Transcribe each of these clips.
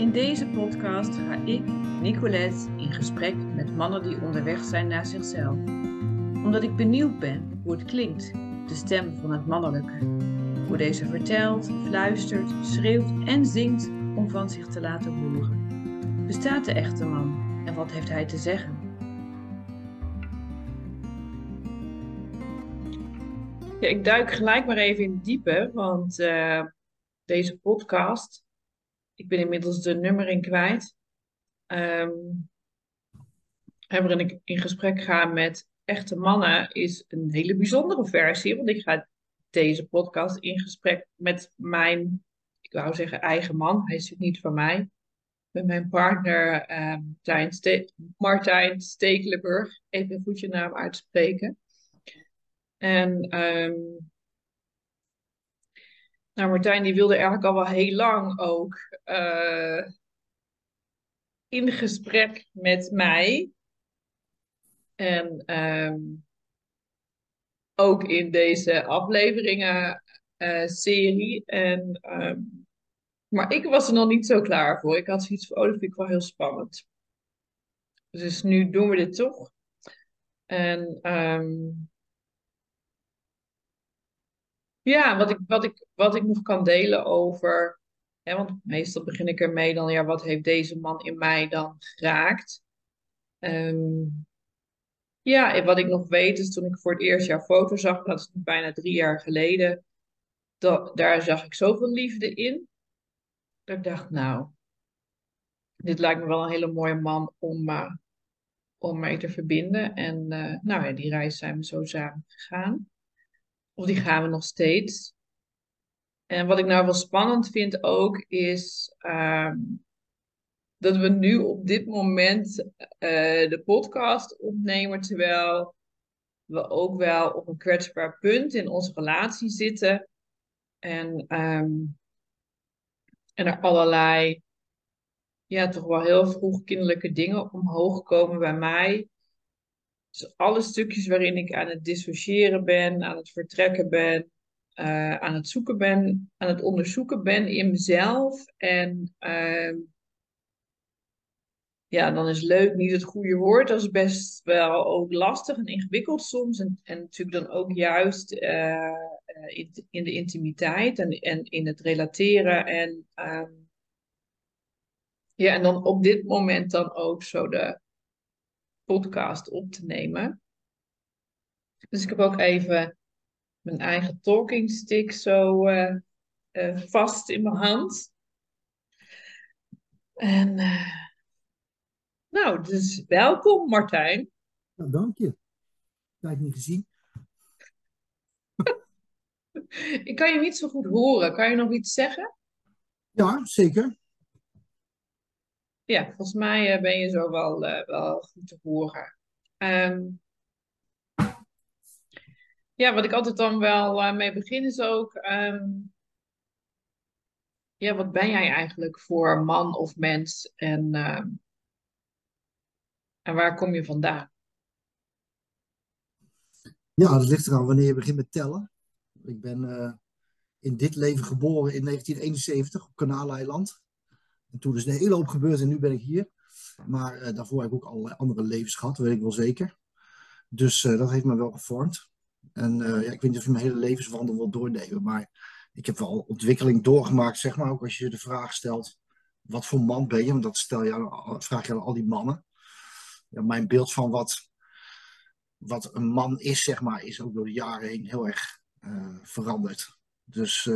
In deze podcast ga ik, Nicolette, in gesprek met mannen die onderweg zijn naar zichzelf. Omdat ik benieuwd ben hoe het klinkt, de stem van het mannelijke. Hoe deze vertelt, fluistert, schreeuwt en zingt om van zich te laten horen. Bestaat de echte man en wat heeft hij te zeggen? Ja, ik duik gelijk maar even in diepe, want uh, deze podcast, ik ben inmiddels de nummering kwijt, um, waarin ik in gesprek ga met echte mannen, is een hele bijzondere versie, want ik ga deze podcast in gesprek met mijn, ik wou zeggen eigen man, hij is niet van mij, met mijn partner um, Martijn, Ste Martijn Stekelenburg, even goed je naam uitspreken. En um, nou, Martijn die wilde eigenlijk al wel heel lang ook uh, in gesprek met mij. En um, ook in deze afleveringen uh, serie. En, um, maar ik was er nog niet zo klaar voor. Ik had zoiets van, oh, dat vind ik wel heel spannend. Dus nu doen we dit toch. En um, ja, wat ik, wat, ik, wat ik nog kan delen over. Hè, want meestal begin ik ermee dan, ja, wat heeft deze man in mij dan geraakt? Um, ja, wat ik nog weet is toen ik voor het eerst jouw foto zag, dat is bijna drie jaar geleden. Dat, daar zag ik zoveel liefde in. Dat ik dacht, nou, dit lijkt me wel een hele mooie man om, uh, om mee te verbinden. En uh, nou ja, die reis zijn we zo samen gegaan. Of die gaan we nog steeds. En wat ik nou wel spannend vind ook, is uh, dat we nu op dit moment uh, de podcast opnemen, terwijl we ook wel op een kwetsbaar punt in onze relatie zitten. En, um, en er allerlei, ja, toch wel heel vroeg kinderlijke dingen omhoog komen bij mij. Dus alle stukjes waarin ik aan het dissociëren ben, aan het vertrekken ben, uh, aan het zoeken ben, aan het onderzoeken ben in mezelf. En uh, ja, dan is leuk niet het goede woord. Dat is best wel ook lastig en ingewikkeld soms. En, en natuurlijk dan ook juist uh, in, in, de intimiteit en, en in het relateren. En, ehm, ja, en dan op dit moment dan ook zo de podcast op te nemen. Dus ik heb ook even mijn eigen talking stick zo uh, uh, vast in mijn hand. En uh, nou, dus welkom Martijn. Nou, dank je. Tijd niet gezien. ik kan je niet zo goed horen. Kan je nog iets zeggen? Ja, zeker ja, volgens mij uh, ben je zo wel, uh, wel goed te horen. Um, ja, wat ik altijd dan wel uh, mee begin is ook... Um, ja, wat ben jij eigenlijk voor man of mens? En, en waar kom je vandaan? Ja, dat ligt eraan wanneer je begint met tellen. Ik ben in dit leven geboren in 1971 op Kanaaleiland. En toen is een hele hoop gebeurd en nu ben ik hier. Maar uh, daarvoor heb ik ook allerlei andere levens gehad, weet ik wel zeker. Dus uh, dat heeft me wel gevormd. En uh, ja, ik weet niet of je mijn hele levenswandel wil doornemen, maar ik heb wel ontwikkeling doorgemaakt, zeg maar. Ook als je de vraag stelt, wat voor man ben je? Want dat stel je, vraag je aan al die mannen. Ja, mijn beeld van wat, wat een man is, zeg maar, is ook door de jaren heen heel erg veranderd. Dus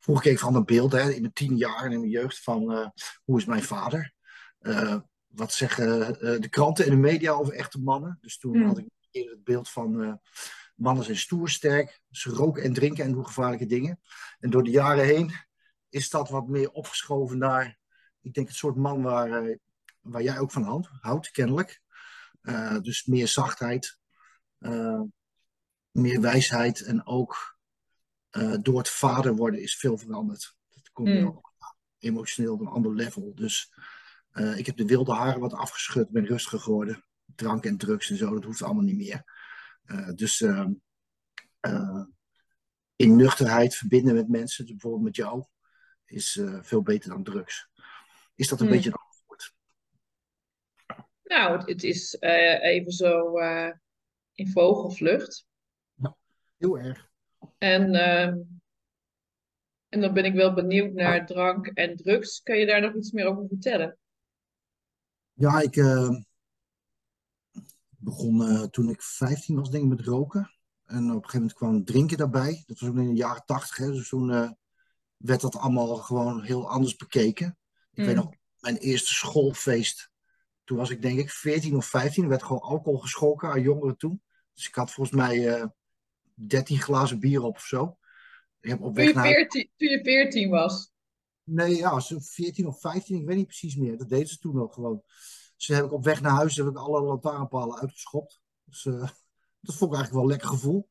Vroeger keek ik van een beeld hè, in mijn tien jaar en in mijn jeugd van uh, hoe is mijn vader? Uh, wat zeggen uh, de kranten en de media over echte mannen? Dus toen mm. had ik eerder het beeld van mannen zijn stoer, sterk, ze roken en drinken en doen gevaarlijke dingen. En door de jaren heen is dat wat meer opgeschoven naar, ik denk het soort man waar, waar jij ook van houdt, houdt kennelijk. dus meer zachtheid, meer wijsheid en ook uh, door het vader worden is veel veranderd. Dat komt mm. ook emotioneel op een ander level. Dus uh, ik heb de wilde haren wat afgeschud, ben rustiger geworden. Drank en drugs en zo, dat hoeft allemaal niet meer. Uh, dus ehm, in nuchterheid verbinden met mensen, bijvoorbeeld met jou, is veel beter dan drugs. Is dat een Hmm. beetje een antwoord? Nou, het, het is eh, even zo eh, in vogelvlucht. Heel erg. En, ehm, en dan ben ik wel benieuwd naar drank en drugs. Kan je daar nog iets meer over vertellen? Ja, ik eh, begon eh, toen ik 15 was, denk ik, met roken. En op een gegeven moment kwam drinken daarbij. Dat was ook in de jaren 80, hè. Dus toen eh, werd dat allemaal gewoon heel anders bekeken. Ik weet Hmm. nog, mijn eerste schoolfeest. Toen was ik denk ik 14 of 15. Er werd gewoon alcohol geschonken aan jongeren toen. Dus ik had volgens mij eh 13 glazen bier op of zo. Ik heb op Toen je naar 14, toen je 14 was. Nee, ja, zo 14 of 15, ik weet niet precies meer. Dat deden ze toen ook gewoon. Dus heb ik op weg naar huis heb ik alle lantaarnpalen uitgeschopt. Dus eh, dat vond ik eigenlijk wel een lekker gevoel.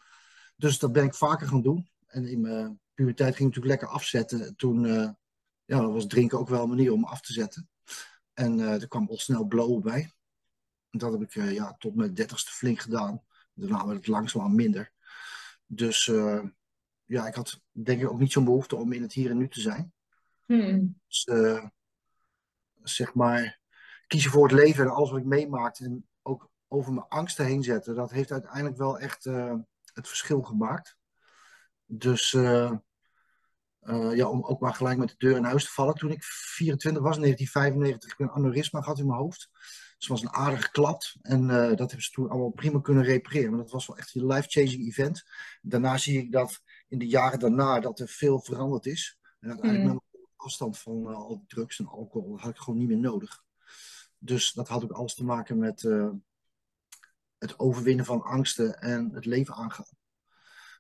Dus dat ben ik vaker gaan doen. En in mijn puberteit ging ik natuurlijk lekker afzetten. Toen eh, ja, was drinken ook wel een manier om af te zetten. En eh er kwam al snel blowen bij. En dat heb ik ja, tot mijn dertigste flink gedaan. Daarna werd het langzaam minder. Dus eh, ja, ik had denk ik ook niet zo'n behoefte om in het hier en nu te zijn. Hmm. Dus, eh, zeg maar, kiezen voor het leven en alles wat ik meemaakte. En ook over mijn angsten heen zetten. Dat heeft uiteindelijk wel echt eh, het verschil gemaakt. Dus ja, om ook maar gelijk met de deur in huis te vallen. Toen ik 24 was, in 1995, ik een aneurysma gehad in mijn hoofd. Dus het was een aardige klap. En eh, dat hebben ze toen allemaal prima kunnen repareren. Maar dat was wel echt een life-changing event. Daarna zie ik dat in de jaren daarna dat er veel veranderd is. En uiteindelijk nam ik afstand van eh, al die drugs en alcohol. Dat had ik gewoon niet meer nodig. Dus dat had ook alles te maken met eh, het overwinnen van angsten en het leven aangaan.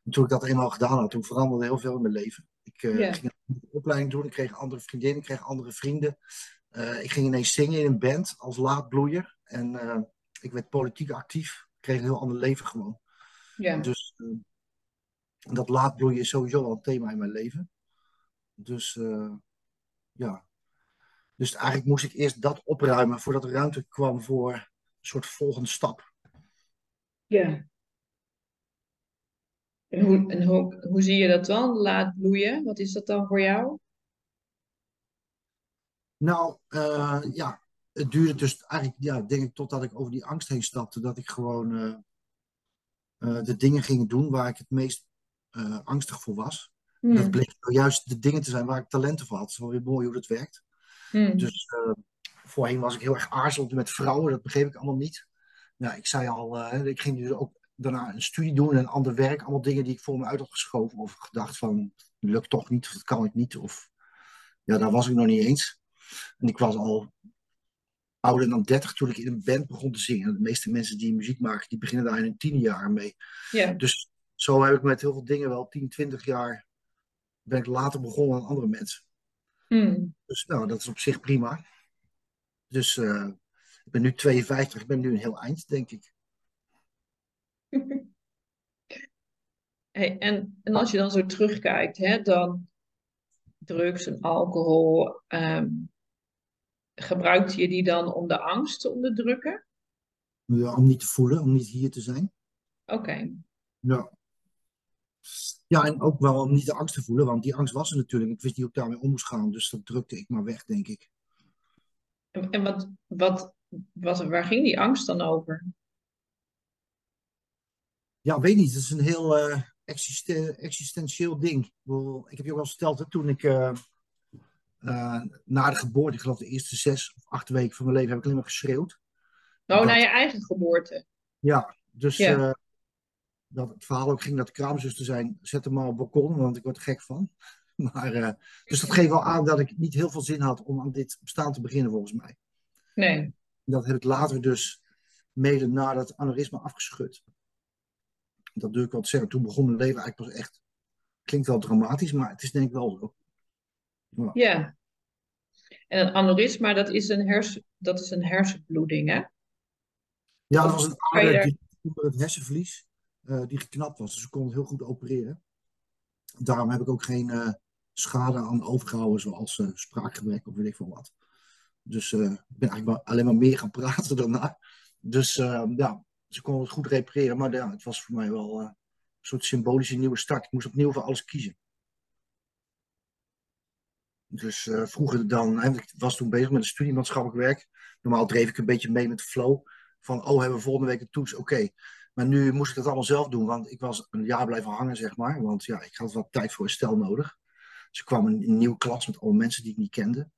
En toen ik dat eenmaal gedaan had, toen veranderde heel veel in mijn leven. Ik ging een opleiding doen, ik kreeg andere vriendinnen, ik kreeg andere vrienden. Eh, ik ging ineens zingen in een band als laadbloeier. En eh, ik werd politiek actief. Ik kreeg een heel ander leven gewoon. Ja. Dus eh, dat laadbloeien is sowieso al een thema in mijn leven. Dus ja. Dus eigenlijk moest ik eerst dat opruimen voordat er ruimte kwam voor een soort volgende stap. Ja. En, hoe, en hoe, hoe zie je dat dan? Laat bloeien. Wat is dat dan voor jou? Nou, eh, ja, het duurde dus eigenlijk, ja, denk ik, totdat ik over die angst heen stapte, dat ik gewoon eh, eh, de dingen ging doen waar ik het meest angstig voor was. En dat Hmm. bleek nou juist de dingen te zijn waar ik talenten voor had. Het is wel weer mooi hoe dat werkt. Hmm. Dus voorheen was ik heel erg aarzelend met vrouwen, dat begreep ik allemaal niet. Nou, ik zei al, ik ging dus ook daarna een studie doen en ander werk. Allemaal dingen die ik voor me uit had geschoven of gedacht van, lukt toch niet, of dat kan ik niet. Of ja, daar was ik nog niet eens. En ik was al ouder dan 30 toen ik in een band begon te zingen. De meeste mensen die muziek maken, die beginnen daar in hun tienerjaren mee. Ja. Dus zo heb ik met heel veel dingen wel 10, 20 jaar ben ik later begonnen dan andere mensen. Hmm. Dus nou, dat is op zich prima. Dus eh, ik ben nu 52, ik ben nu een heel eind, denk ik. Hey, en, en als je dan zo terugkijkt, hè, dan drugs en alcohol, ehm, gebruikte je die dan om de angst te onderdrukken? Ja, om niet te voelen, om niet hier te zijn. Oké. Ja. Ja, en ook wel om niet de angst te voelen, want die angst was er natuurlijk. Ik wist niet hoe ik daarmee om moest gaan, dus dat drukte ik maar weg, denk ik. En, en wat, wat, wat, waar ging die angst dan over? Ja, weet niet. Het is een heel eh, existen- existentieel ding. Ik, bedoel, ik heb je ook al verteld, hè, toen ik eh, eh, na de geboorte, ik geloof de eerste zes of acht weken van mijn leven, heb ik alleen maar geschreeuwd. Oh, Dat- naar je eigen geboorte. Ja, dus Ja. eh, dat het verhaal ook ging dat kraamzuster zijn, zet hem maar op balkon, want ik word er gek van. Maar, eh, dus dat geeft wel aan dat ik niet heel veel zin had om aan dit bestaan te beginnen, volgens mij. Nee. Dat heb ik later dus mede na dat aneurysma afgeschud. Dat durf ik wel te zeggen. Toen begon mijn leven eigenlijk pas echt. Klinkt wel dramatisch, maar het is denk ik wel zo. Ja. En een aneurysma, dat is een, hersen, dat is een hersenbloeding, hè? Ja, dat was een ader daar- onder het hersenvlies eh, die geknapt was. Dus ze kon het heel goed opereren. Daarom heb ik ook geen eh, schade aan overgehouden, zoals eh, spraakgebrek of weet ik veel wat. Dus ik ben eigenlijk maar, alleen maar meer gaan praten daarna. Dus ja, ze kon het goed repareren. Maar ja, het was voor mij wel een soort symbolische nieuwe start. Ik moest opnieuw voor alles kiezen. Dus uh, vroeger dan, ik was toen bezig met een studie maatschappelijk werk. Normaal dreef ik een beetje mee met de flow. Van, oh, hebben we volgende week een toets? Oké. Maar nu moest ik dat allemaal zelf doen, want ik was een jaar blijven hangen, zeg maar. Want ja, ik had wat tijd voor een stel nodig. Dus ik kwam in een nieuwe klas met allemaal mensen die ik niet kende.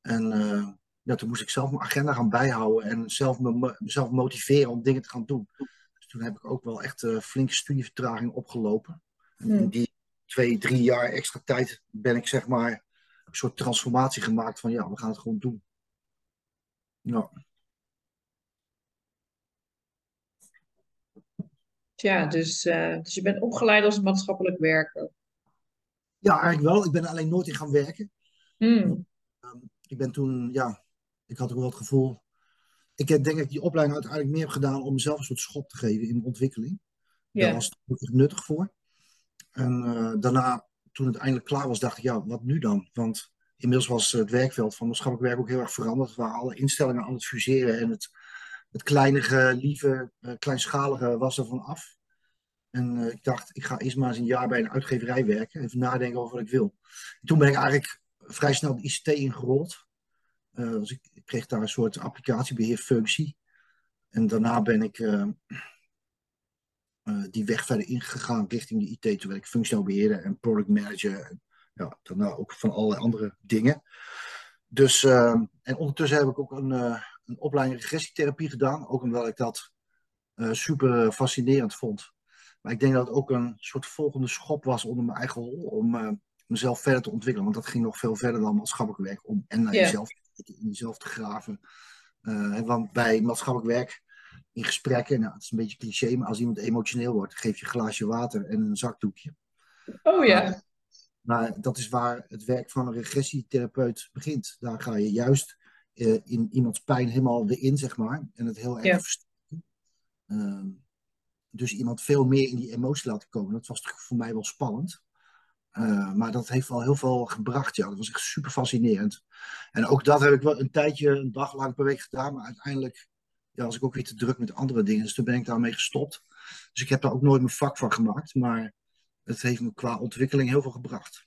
En uh, ja, toen moest ik zelf mijn agenda gaan bijhouden en zelf me, mezelf motiveren om dingen te gaan doen. Dus toen heb ik ook wel echt uh, flinke studievertraging opgelopen. En in die twee, drie jaar extra tijd ben ik zeg maar een soort transformatie gemaakt van ja, we gaan het gewoon doen. Ja. Ja, dus, uh, dus je bent opgeleid als maatschappelijk werker. Ja, eigenlijk wel. Ik ben er alleen nooit in gaan werken. Hmm. Um, ik ben toen, ja, ik had ook wel het gevoel. Ik denk dat ik die opleiding uiteindelijk meer heb gedaan om mezelf een soort schop te geven in mijn ontwikkeling. Ja. Daar was het nuttig voor. En uh, daarna, toen het eindelijk klaar was, dacht ik, ja, wat nu dan? Want inmiddels was het werkveld van maatschappelijk werk ook heel erg veranderd. Waren alle instellingen aan het fuseren en het, het kleinige, lieve, uh, kleinschalige was er van af. En uh, ik dacht, ik ga eerst maar eens een jaar bij een uitgeverij werken. Even nadenken over wat ik wil. En toen ben ik eigenlijk vrij snel de ICT ingerold. Dus ik, kreeg daar een soort applicatiebeheerfunctie. En daarna ben ik die weg verder ingegaan richting de IT. Toen werd ik functioneel beheerder en product manager. En ja, daarna ook van allerlei andere dingen. Dus, en ondertussen heb ik ook een, een opleiding regressietherapie gedaan. Ook omdat ik dat super fascinerend vond. Maar ik denk dat het ook een soort volgende schop was onder mijn eigen rol. Om mezelf verder te ontwikkelen. Want dat ging nog veel verder dan maatschappelijk werk. Om en naar jezelf, in jezelf te graven. Want bij maatschappelijk werk, in gesprekken, nou, het is een beetje cliché. Maar als iemand emotioneel wordt, geef je een glaasje water en een zakdoekje. Oh ja. Maar dat is waar het werk van een regressietherapeut begint. Daar ga je juist uh, in iemands pijn helemaal erin, zeg maar. En het heel erg Ja. versterken. Ehm, dus iemand veel meer in die emotie laten komen. Dat was voor mij wel spannend. Uh, maar dat heeft wel heel veel gebracht. Ja, dat was echt super fascinerend. En ook dat heb ik wel een tijdje, een dag lang per week gedaan. Maar uiteindelijk ja, was ik ook weer te druk met andere dingen. Dus toen ben ik daarmee gestopt. Dus ik heb daar ook nooit mijn vak van gemaakt. Maar het heeft me qua ontwikkeling heel veel gebracht.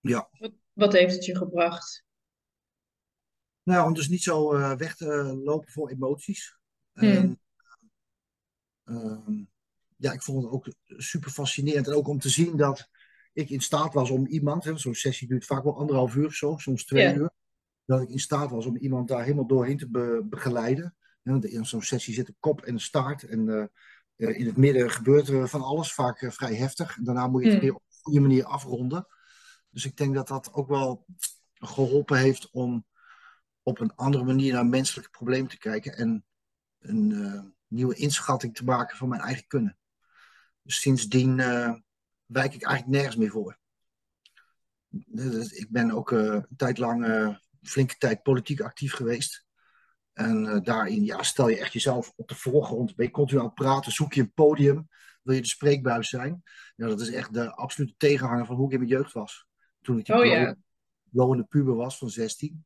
Ja. Wat, wat heeft het je gebracht? Nou, om dus niet zo uh, weg te lopen voor emoties. Hmm. En, um, ja, ik vond het ook super fascinerend. En ook om te zien dat ik in staat was om iemand, zo'n sessie duurt vaak wel anderhalf uur of zo, soms twee Ja. uur. Dat ik in staat was om iemand daar helemaal doorheen te be begeleiden. Ja, in zo'n sessie zit een kop en een staart. En uh, in het midden gebeurt er van alles, vaak uh, vrij heftig. En daarna moet je het Hmm. weer op een goede manier afronden. Dus ik denk dat dat ook wel geholpen heeft om op een andere manier naar menselijke problemen te kijken. En een uh, nieuwe inschatting te maken van mijn eigen kunnen. Dus sindsdien wijk ik eigenlijk nergens meer voor. Dus ik ben ook een tijd lang, flinke tijd politiek actief geweest. En daarin ja, stel je echt jezelf op de voorgrond. Ben je continu aan het praten, zoek je een podium. Wil je de spreekbuis zijn? Ja, dat is echt de absolute tegenhanger van hoe ik in mijn jeugd was. Toen ik die Oh blauwe, blauwende puber was van 16.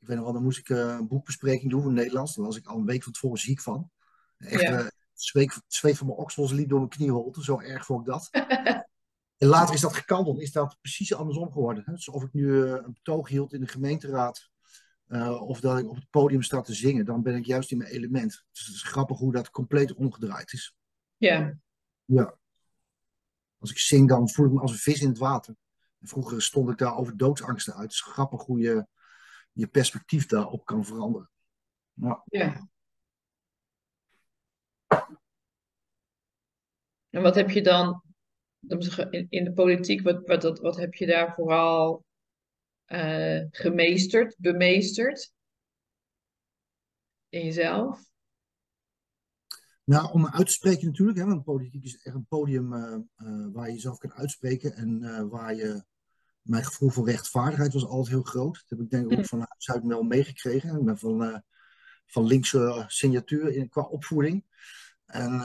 Ik weet nog wel, dan moest ik een boekbespreking doen in het Nederlands. Daar was ik al een week van tevoren ziek van. Echt, uh, zweet, zweet van mijn oksels liep door mijn knieholte. Zo erg vond ik dat. en later is dat gekanteld. Is dat precies andersom geworden. Hè? Dus of ik nu uh, een betoog hield in de gemeenteraad. Uh, of dat ik op het podium sta te zingen. Dan ben ik juist in mijn element. Dus het is grappig hoe dat compleet omgedraaid is. Ja. Ja. Als ik zing dan voel ik me als een vis in het water. En vroeger stond ik daar over doodsangsten uit. Het is grappig hoe je je perspectief daarop kan veranderen. Ja. ja. En wat heb je dan in, de politiek, wat, wat, wat heb je daar vooral uh, gemeesterd, bemeesterd in jezelf? Nou, om me uit te spreken natuurlijk, hè, want politiek is echt een podium uh, uh, waar je jezelf kan uitspreken en waar je mijn gevoel voor rechtvaardigheid was altijd heel groot. Dat heb ik denk ik ook van Zuid wel meegekregen. Ik ben van, van linkse signatuur in, qua opvoeding. En,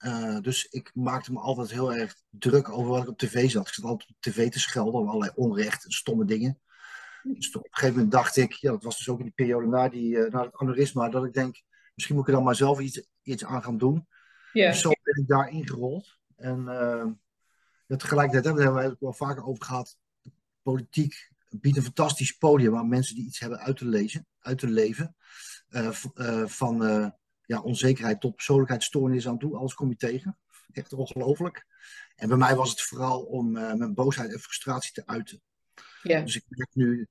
uh, dus ik maakte me altijd heel erg druk over wat ik op tv zat. Ik zat altijd op tv te schelden over allerlei onrecht en stomme dingen. Dus op een gegeven moment dacht ik, ja, dat was dus ook in die periode na, die, uh, na het aneurysma, dat ik denk, misschien moet ik er dan maar zelf iets, iets aan gaan doen. Dus zo ben ik daar ingerold. En ja, tegelijkertijd, hebben we het wel vaker over gehad. politiek biedt een fantastisch podium aan mensen die iets hebben uit te, lezen, uit te leven. van ja, onzekerheid tot persoonlijkheidsstoornis aan toe. Alles kom je tegen. Echt ongelooflijk. En bij mij was het vooral om mijn boosheid en frustratie te uiten. Ja. Dus ik heb nu,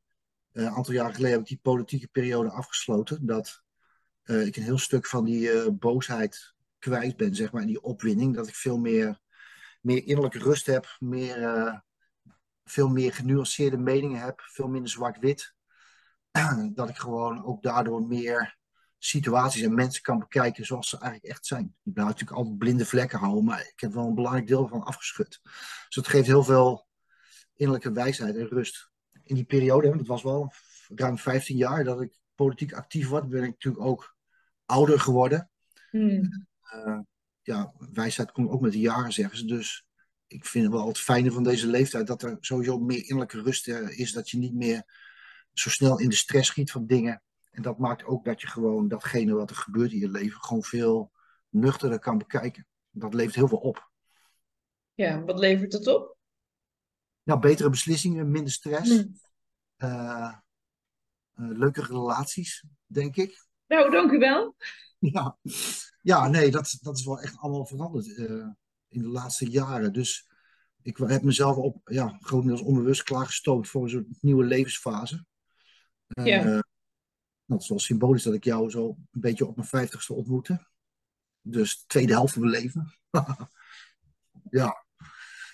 een aantal jaren geleden heb ik die politieke periode afgesloten. Dat ik een heel stuk van die boosheid kwijt ben, zeg maar, in die opwinding. Dat ik veel meer, meer innerlijke rust heb, meer, veel meer genuanceerde meningen heb, veel minder zwart-wit. dat ik gewoon ook daardoor meer situaties en mensen kan bekijken zoals ze eigenlijk echt zijn. Ik blijf natuurlijk altijd blinde vlekken houden, maar ik heb wel een belangrijk deel van afgeschud. Dus dat geeft heel veel innerlijke wijsheid en rust. In die periode, dat was wel ruim 15 jaar dat ik politiek actief was, ben ik natuurlijk ook ouder geworden. Hmm. Uh, ja, wijsheid komt ook met de jaren, zeggen ze. Dus ik vind het wel het fijne van deze leeftijd dat er sowieso meer innerlijke rust eh, is. Dat je niet meer zo snel in de stress schiet van dingen. En dat maakt ook dat je gewoon datgene wat er gebeurt in je leven gewoon veel nuchterder kan bekijken. Dat levert heel veel op. Ja, wat levert het op? Nou, betere beslissingen, minder stress. Uh, leuke relaties, denk ik. Nou, dank u wel. Ja, ja nee, dat, dat is wel echt allemaal veranderd uh, in de laatste jaren. Dus ik heb mezelf op, ja, grotendeels onbewust klaargestoomd voor een soort nieuwe levensfase. Ja. Dat is wel symbolisch dat ik jou zo een beetje op mijn vijftigste ontmoette. Dus de tweede helft van mijn leven. ja.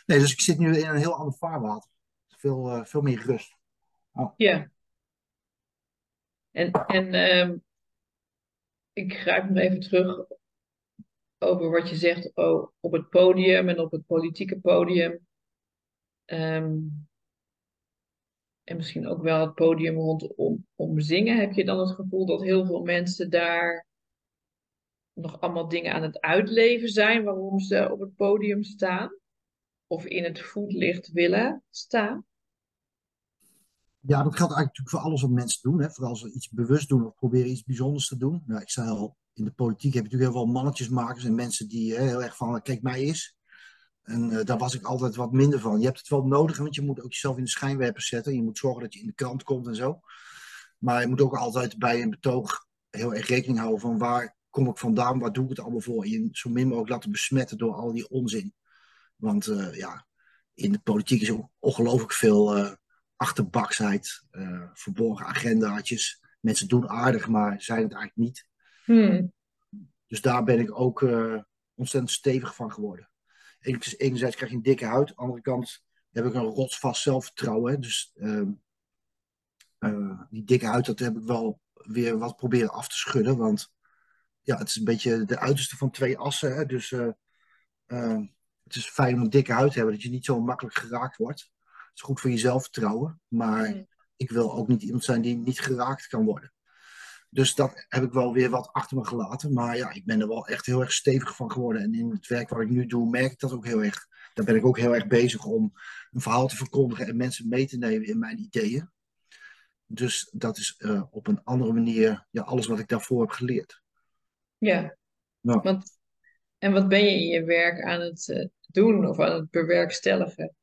Nee, dus ik zit nu in een heel ander vaarwater. Veel, veel meer rust. Oh. Ja. En, en um, ik grijp nog even terug over wat je zegt oh, op het podium en op het politieke podium. Ehm, en misschien ook wel het podium rondom om zingen. Heb je dan het gevoel dat heel veel mensen daar nog allemaal dingen aan het uitleven zijn waarom ze op het podium staan? Of in het voetlicht willen staan? Ja, dat geldt eigenlijk voor alles wat mensen doen. Hè. Vooral als ze iets bewust doen of proberen iets bijzonders te doen. Nou, ik zei al, in de politiek heb je natuurlijk heel veel mannetjesmakers en mensen die hè, heel erg van, kijk mij eens. En uh, daar was ik altijd wat minder van. Je hebt het wel nodig, want je moet ook jezelf in de schijnwerpers zetten. Je moet zorgen dat je in de krant komt en zo. Maar je moet ook altijd bij een betoog heel erg rekening houden van waar kom ik vandaan, waar doe ik het allemaal voor. En je zo min mogelijk laten besmetten door al die onzin. Want uh, ja, in de politiek is ook ongelooflijk veel uh, achterbaksheid, uh, verborgen agendaatjes. Mensen doen aardig, maar zijn het eigenlijk niet. Hmm. Dus daar ben ik ook ontzettend stevig van geworden. Enerzijds krijg je een dikke huid, aan de andere kant heb ik een rotsvast zelfvertrouwen. Hè. Dus uh, uh, die dikke huid, dat heb ik wel weer wat proberen af te schudden. Want ja, het is een beetje de uiterste van twee assen. Hè. Dus het is fijn om een dikke huid te hebben, dat je niet zo makkelijk geraakt wordt is goed voor je zelfvertrouwen. Maar ik wil ook niet iemand zijn die niet geraakt kan worden. Dus dat heb ik wel weer wat achter me gelaten. Maar ja, ik ben er wel echt heel erg stevig van geworden. En in het werk wat ik nu doe, merk ik dat ook heel erg. Daar ben ik ook heel erg bezig om een verhaal te verkondigen en mensen mee te nemen in mijn ideeën. Dus dat is uh, op een andere manier ja, alles wat ik daarvoor heb geleerd. Ja. Nou. Want, en wat ben je in je werk aan het uh, doen of aan het bewerkstelligen?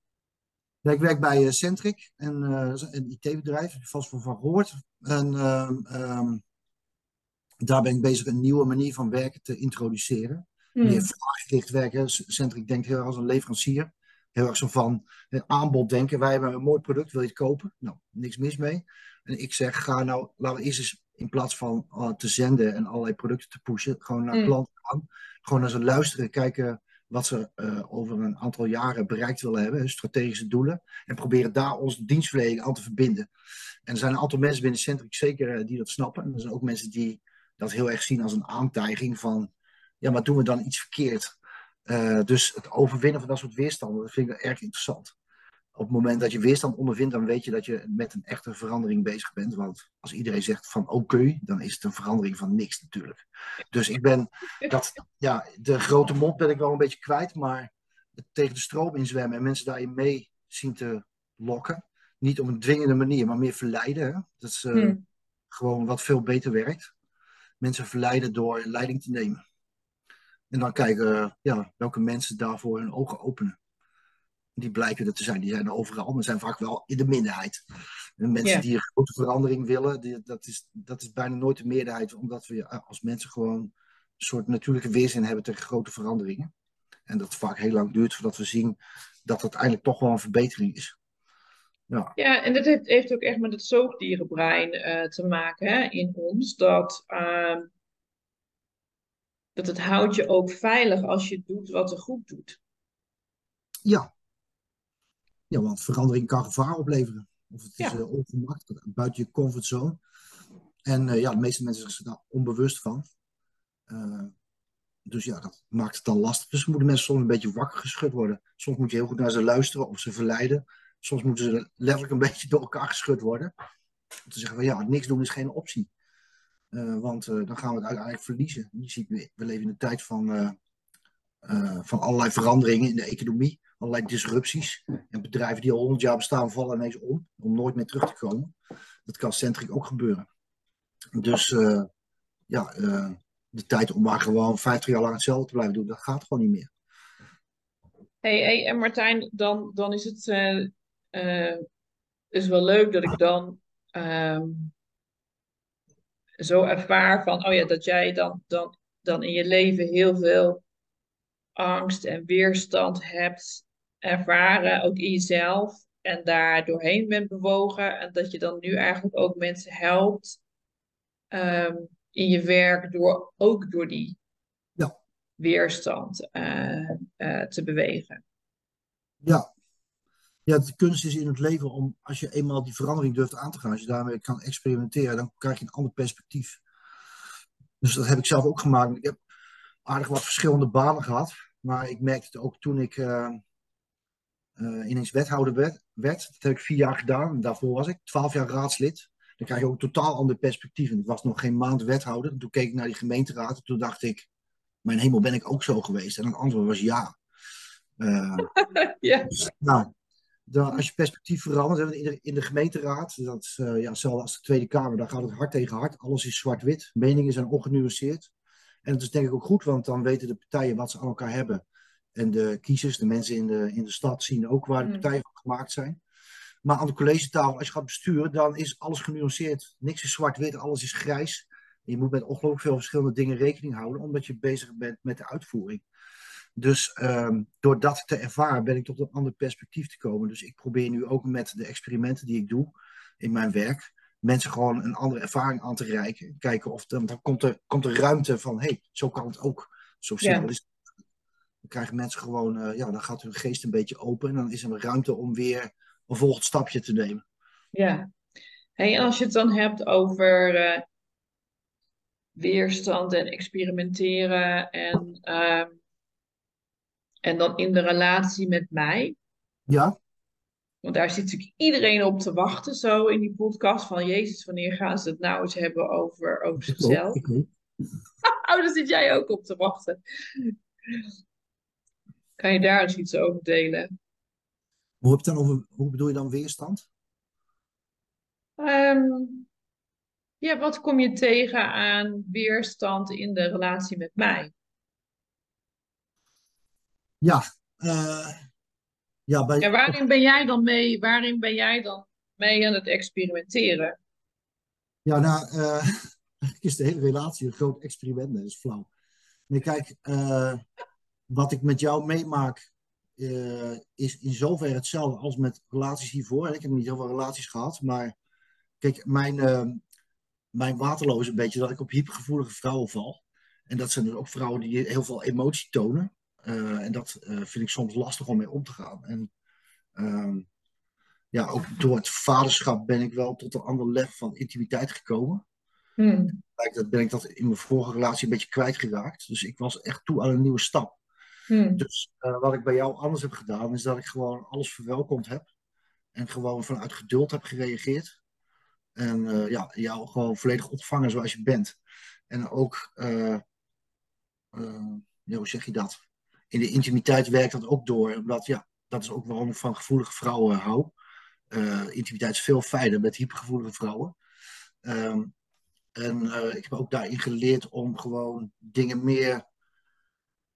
ik werk bij uh, Centric, een, een IT-bedrijf, vast van van gehoord. En ehm, ehm, daar ben ik bezig een nieuwe manier van werken te introduceren. Hmm. Meer vraaggericht werken. Centric denkt heel erg als een leverancier. Heel erg zo van een aanbod denken. Wij hebben een mooi product, wil je het kopen? Nou, niks mis mee. En ik zeg, ga nou, laten we eerst eens in plaats van uh, te zenden en allerlei producten te pushen, gewoon naar mm. klanten gaan. Gewoon naar ze luisteren, kijken wat ze uh, over een aantal jaren bereikt willen hebben, strategische doelen. En proberen daar onze dienstverlening aan te verbinden. En er zijn een aantal mensen binnen Centric zeker uh, die dat snappen. En er zijn ook mensen die dat heel erg zien als een aantijging van, ja, maar doen we dan iets verkeerd? Uh, dus het overwinnen van dat soort weerstanden, dat vind ik erg interessant op het moment dat je weerstand ondervindt, dan weet je dat je met een echte verandering bezig bent. Want als iedereen zegt van oké, dan is het een verandering van niks natuurlijk. Dus ik ben dat, ja, de grote mond ben ik wel een beetje kwijt, maar tegen de stroom inzwemmen en mensen daarin mee zien te lokken. Niet op een dwingende manier, maar meer verleiden. Hè? Dat is uh, hmm. gewoon wat veel beter werkt. Mensen verleiden door leiding te nemen. En dan kijken ja, welke mensen daarvoor hun ogen openen. die blijken er te zijn. Die zijn er overal, maar zijn vaak wel in de minderheid. En mensen die een grote verandering willen, die, dat, is, dat is bijna nooit de meerderheid, omdat we eh, als mensen gewoon een soort natuurlijke weerzin hebben tegen grote veranderingen. En dat het vaak heel lang duurt voordat we zien dat het uiteindelijk toch wel een verbetering is. Ja, Ja, en dat heeft, heeft ook echt met het zoogdierenbrein eh, te maken hè, in ons. Dat, ehm, dat het houdt je ook veilig als je doet wat er goed doet. ja. ja want verandering kan gevaar opleveren. Of het is Ja. eh, ongemak, buiten je comfortzone. En eh, ja, de meeste mensen zijn daar onbewust van. Dus ja, dat maakt het dan lastig. Dus moeten mensen soms een beetje wakker geschud worden. Soms moet je heel goed naar ze luisteren of ze verleiden. Soms moeten ze letterlijk een beetje door elkaar geschud worden. Om te zeggen van ja, niks doen is geen optie. Eh, want eh, dan gaan we het uiteindelijk verliezen. Je ziet, we leven in een tijd van, eh, van allerlei veranderingen in de economie. Allerlei disrupties. En bedrijven die al honderd jaar bestaan vallen ineens om. Om nooit meer terug te komen. Dat kan centric ook gebeuren. Dus ja, de tijd om maar gewoon 50 jaar lang hetzelfde te blijven doen, dat gaat gewoon niet meer. Hey, hey, en Martijn, dan, dan is het eh, is wel leuk dat ik dan ehm, zo ervaar van, oh ja, dat jij dan, dan, dan in je leven heel veel angst en weerstand hebt ervaren, ook in jezelf, en daar doorheen bent bewogen, en dat je dan nu eigenlijk ook mensen helpt ehm, in je werk door ook door die Ja. weerstand eh, eh, te bewegen. Ja. Ja, de kunst is in het leven om, als je eenmaal die verandering durft aan te gaan, als je daarmee kan experimenteren, dan krijg je een ander perspectief. Dus dat heb ik zelf ook gemaakt. Ik heb aardig wat verschillende banen gehad, maar ik merkte het ook toen ik eh, eh, ineens wethouder werd, werd. Dat heb ik vier jaar gedaan. En daarvoor was ik twaalf jaar raadslid. Dan krijg je ook een totaal ander perspectief. En ik was nog geen maand wethouder. En toen keek ik naar die gemeenteraad. En toen dacht ik, mijn hemel, ben ik ook zo geweest? En het antwoord was ja. Eh, Ja. nou, dan, als je perspectief verandert hè, in de, in de gemeenteraad, dat is eh, ja, hetzelfde als de Tweede Kamer, dan gaat het hard tegen hard. Alles is zwart-wit, meningen zijn ongenuanceerd. En dat is denk ik ook goed, want dan weten de partijen wat ze aan elkaar hebben. En de kiezers, de mensen in de, in de stad, zien ook waar de Hmm. partijen van gemaakt zijn. Maar aan de collegetafel, als je gaat besturen, dan is alles genuanceerd. Niks is zwart-wit, alles is grijs. En je moet met ongelooflijk veel verschillende dingen rekening houden, omdat je bezig bent met de uitvoering. Dus ehm, door dat te ervaren ben ik tot een ander perspectief te komen. Dus ik probeer nu ook met de experimenten die ik doe in mijn werk, mensen gewoon een andere ervaring aan te reiken. Kijken of dan, dan komt, er, komt er ruimte van, hé, hey, zo kan het ook. Zo simpel is het. Dan krijgen mensen gewoon, eh, ja, dan gaat hun geest een beetje open en dan is er ruimte om weer een volgend stapje te nemen. Ja. Hey, en als je het dan hebt over eh, weerstand en experimenteren en, ehm, en dan in de relatie met mij, Ja, want daar zit natuurlijk iedereen op te wachten zo in die podcast van Jezus, wanneer gaan ze het nou eens hebben over, over zichzelf? Ik ook. Oh, daar zit jij ook op te wachten. Kan je daar eens iets over delen? Hoe, heb je dan over, hoe bedoel je dan weerstand? Ehm, ja, wat kom je tegen aan weerstand in de relatie met mij? Ja, eh, ja bij, waarin ben jij dan mee, waarin ben jij dan mee aan het experimenteren? Ja, nou, eh, eigenlijk is de hele relatie een groot experiment. Dat is flauw. Nee, kijk, eh, wat ik met jou meemaak is in zoverre hetzelfde als met relaties hiervoor. Ik heb niet heel veel relaties gehad, maar kijk, mijn, eh, mijn waterloo is een beetje dat ik op hypergevoelige vrouwen val. En dat zijn dus ook vrouwen die heel veel emotie tonen. Eh, en dat eh, vind ik soms lastig om mee om te gaan. En ehm, ja, ook door het vaderschap ben ik wel tot een ander level van intimiteit gekomen. Hmm. Dat ben ik dat in mijn vorige relatie een beetje kwijtgeraakt. Dus ik was echt toe aan een nieuwe stap. Hmm. Dus eh, wat ik bij jou anders heb gedaan, is dat ik gewoon alles verwelkomd heb. En gewoon vanuit geduld heb gereageerd. En ja, jou gewoon volledig ontvangen zoals je bent. En ook, ja, hoe zeg je dat? In de intimiteit werkt dat ook door. Omdat, ja, dat is ook waarom ik van gevoelige vrouwen hou. Eh, intimiteit is veel fijner met hypergevoelige vrouwen. Ehm, en eh, ik heb ook daarin geleerd om gewoon dingen meer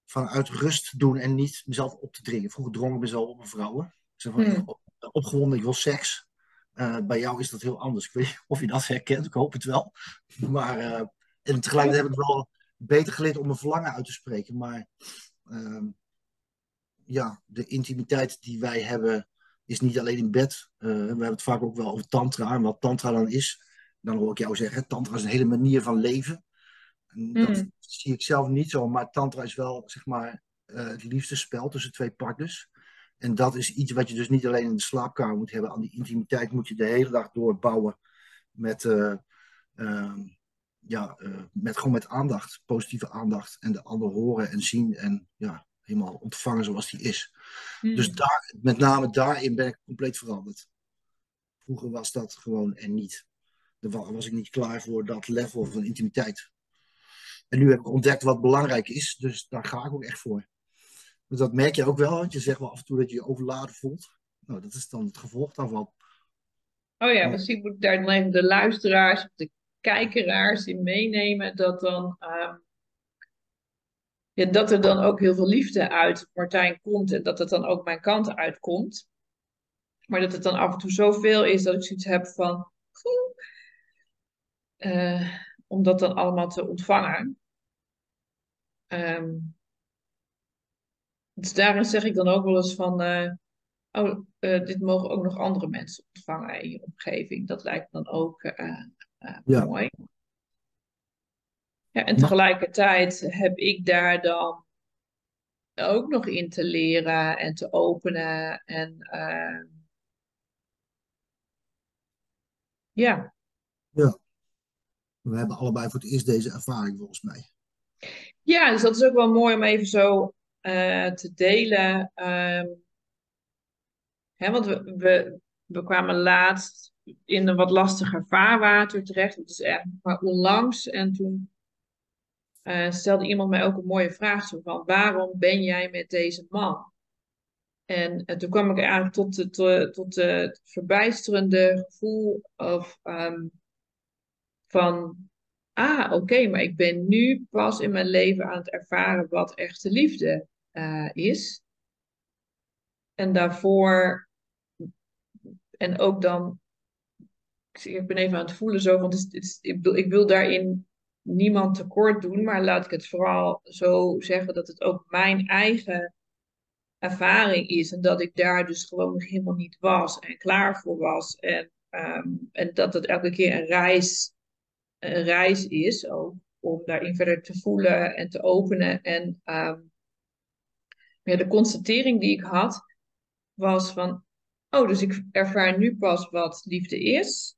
vanuit rust doen en niet mezelf op te dringen. Vroeger drong ik mezelf op een vrouwen. Ik zeg van, Hmm. op- opgewonden, ik wil seks. Eh, bij jou is dat heel anders. Ik weet niet of je dat herkent, ik hoop het wel. Maar eh, en tegelijkertijd heb ik wel beter geleerd om mijn verlangen uit te spreken. Maar ja, de intimiteit die wij hebben is niet alleen in bed. Eh, we hebben het vaak ook wel over tantra en wat tantra dan is. Dan hoor ik jou zeggen, tantra is een hele manier van leven. En dat Mm. zie ik zelf niet zo, maar tantra is wel zeg maar eh, het liefste spel tussen twee partners. En dat is iets wat je dus niet alleen in de slaapkamer moet hebben. Aan die intimiteit moet je de hele dag doorbouwen met, eh, ehm, ja, eh, met gewoon met aandacht, positieve aandacht. En de ander horen en zien en ja, helemaal ontvangen zoals die is. Hmm. Dus daar, met name daarin ben ik compleet veranderd. Vroeger was dat gewoon er niet. Wa- was ik niet klaar voor dat level van intimiteit. En nu heb ik ontdekt wat belangrijk is, dus daar ga ik ook echt voor. Dus dat merk je ook wel, want je zegt wel af en toe dat je je overladen voelt. Nou, dat is dan het gevolg daarvan. Oh ja, misschien moet ik daar de luisteraars, de kijkeraars in meenemen. Dat, dan, ehm, dat er dan ook heel veel liefde uit Martijn komt. En dat het dan ook mijn kant uitkomt. Maar dat het dan af en toe zoveel is dat ik zoiets heb van. eh, om dat dan allemaal te ontvangen. Ehm, dus daarin zeg ik dan ook wel eens van. eh, oh, eh, dit mogen ook nog andere mensen ontvangen in je omgeving. Dat lijkt dan ook Ja. mooi. Ja, en tegelijkertijd heb ik daar dan ook nog in te leren en te openen. En eh, ja, We hebben allebei voor het eerst deze ervaring volgens mij. ja, dus dat is ook wel mooi om even zo eh, te delen. Ehm, hè, want we, we, we kwamen laatst in een wat lastiger vaarwater terecht. Dat is eigenlijk maar onlangs. En toen eh, stelde iemand mij ook een mooie vraag zo van, waarom ben jij met deze man? En, eh, toen kwam ik eigenlijk tot, het, tot, tot het verbijsterende gevoel of, ehm, van, ah, oké, maar ik ben nu pas in mijn leven aan het ervaren wat echte liefde eh, is. En daarvoor, en ook dan, ik, ben even aan het voelen zo, want het, ik, bedoel, ik wil daarin niemand tekort doen, maar laat ik het vooral zo zeggen dat het ook mijn eigen ervaring is. En dat ik daar dus gewoon nog helemaal niet was en klaar voor was. En, ehm, en dat het elke keer een reis, reis is om daarin verder te voelen en te openen. En ehm, ja, de constatering die ik had, was van, oh, dus ik ervaar nu pas wat liefde is.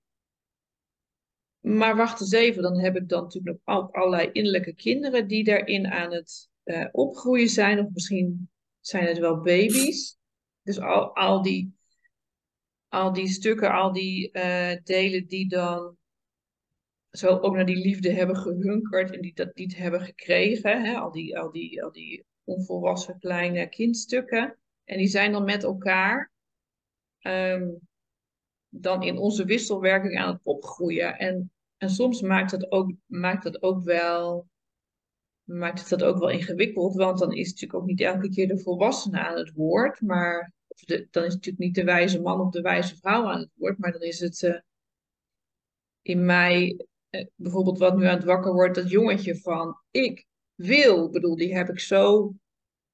Maar wacht eens even, dan heb ik dan natuurlijk nog al- allerlei innerlijke kinderen die daarin aan het eh, opgroeien zijn. Of misschien zijn het wel baby's. Dus al, al, die, al die stukken, al die eh, delen die dan zo ook naar die liefde hebben gehunkerd en die dat niet hebben gekregen. Hè? Al, die, al, die, al die onvolwassen kleine kindstukken. En die zijn dan met elkaar ehm, dan in onze wisselwerking aan het opgroeien. En, en soms maakt het ook, maakt het ook wel maakt het dat ook wel ingewikkeld, want dan is natuurlijk ook niet elke keer de volwassene aan het woord, maar de, dan is natuurlijk niet de wijze man of de wijze vrouw aan het woord, maar dan is het eh, in mij eh, bijvoorbeeld wat nu aan het wakker wordt, dat jongetje van ik wil, bedoel, die heb ik zo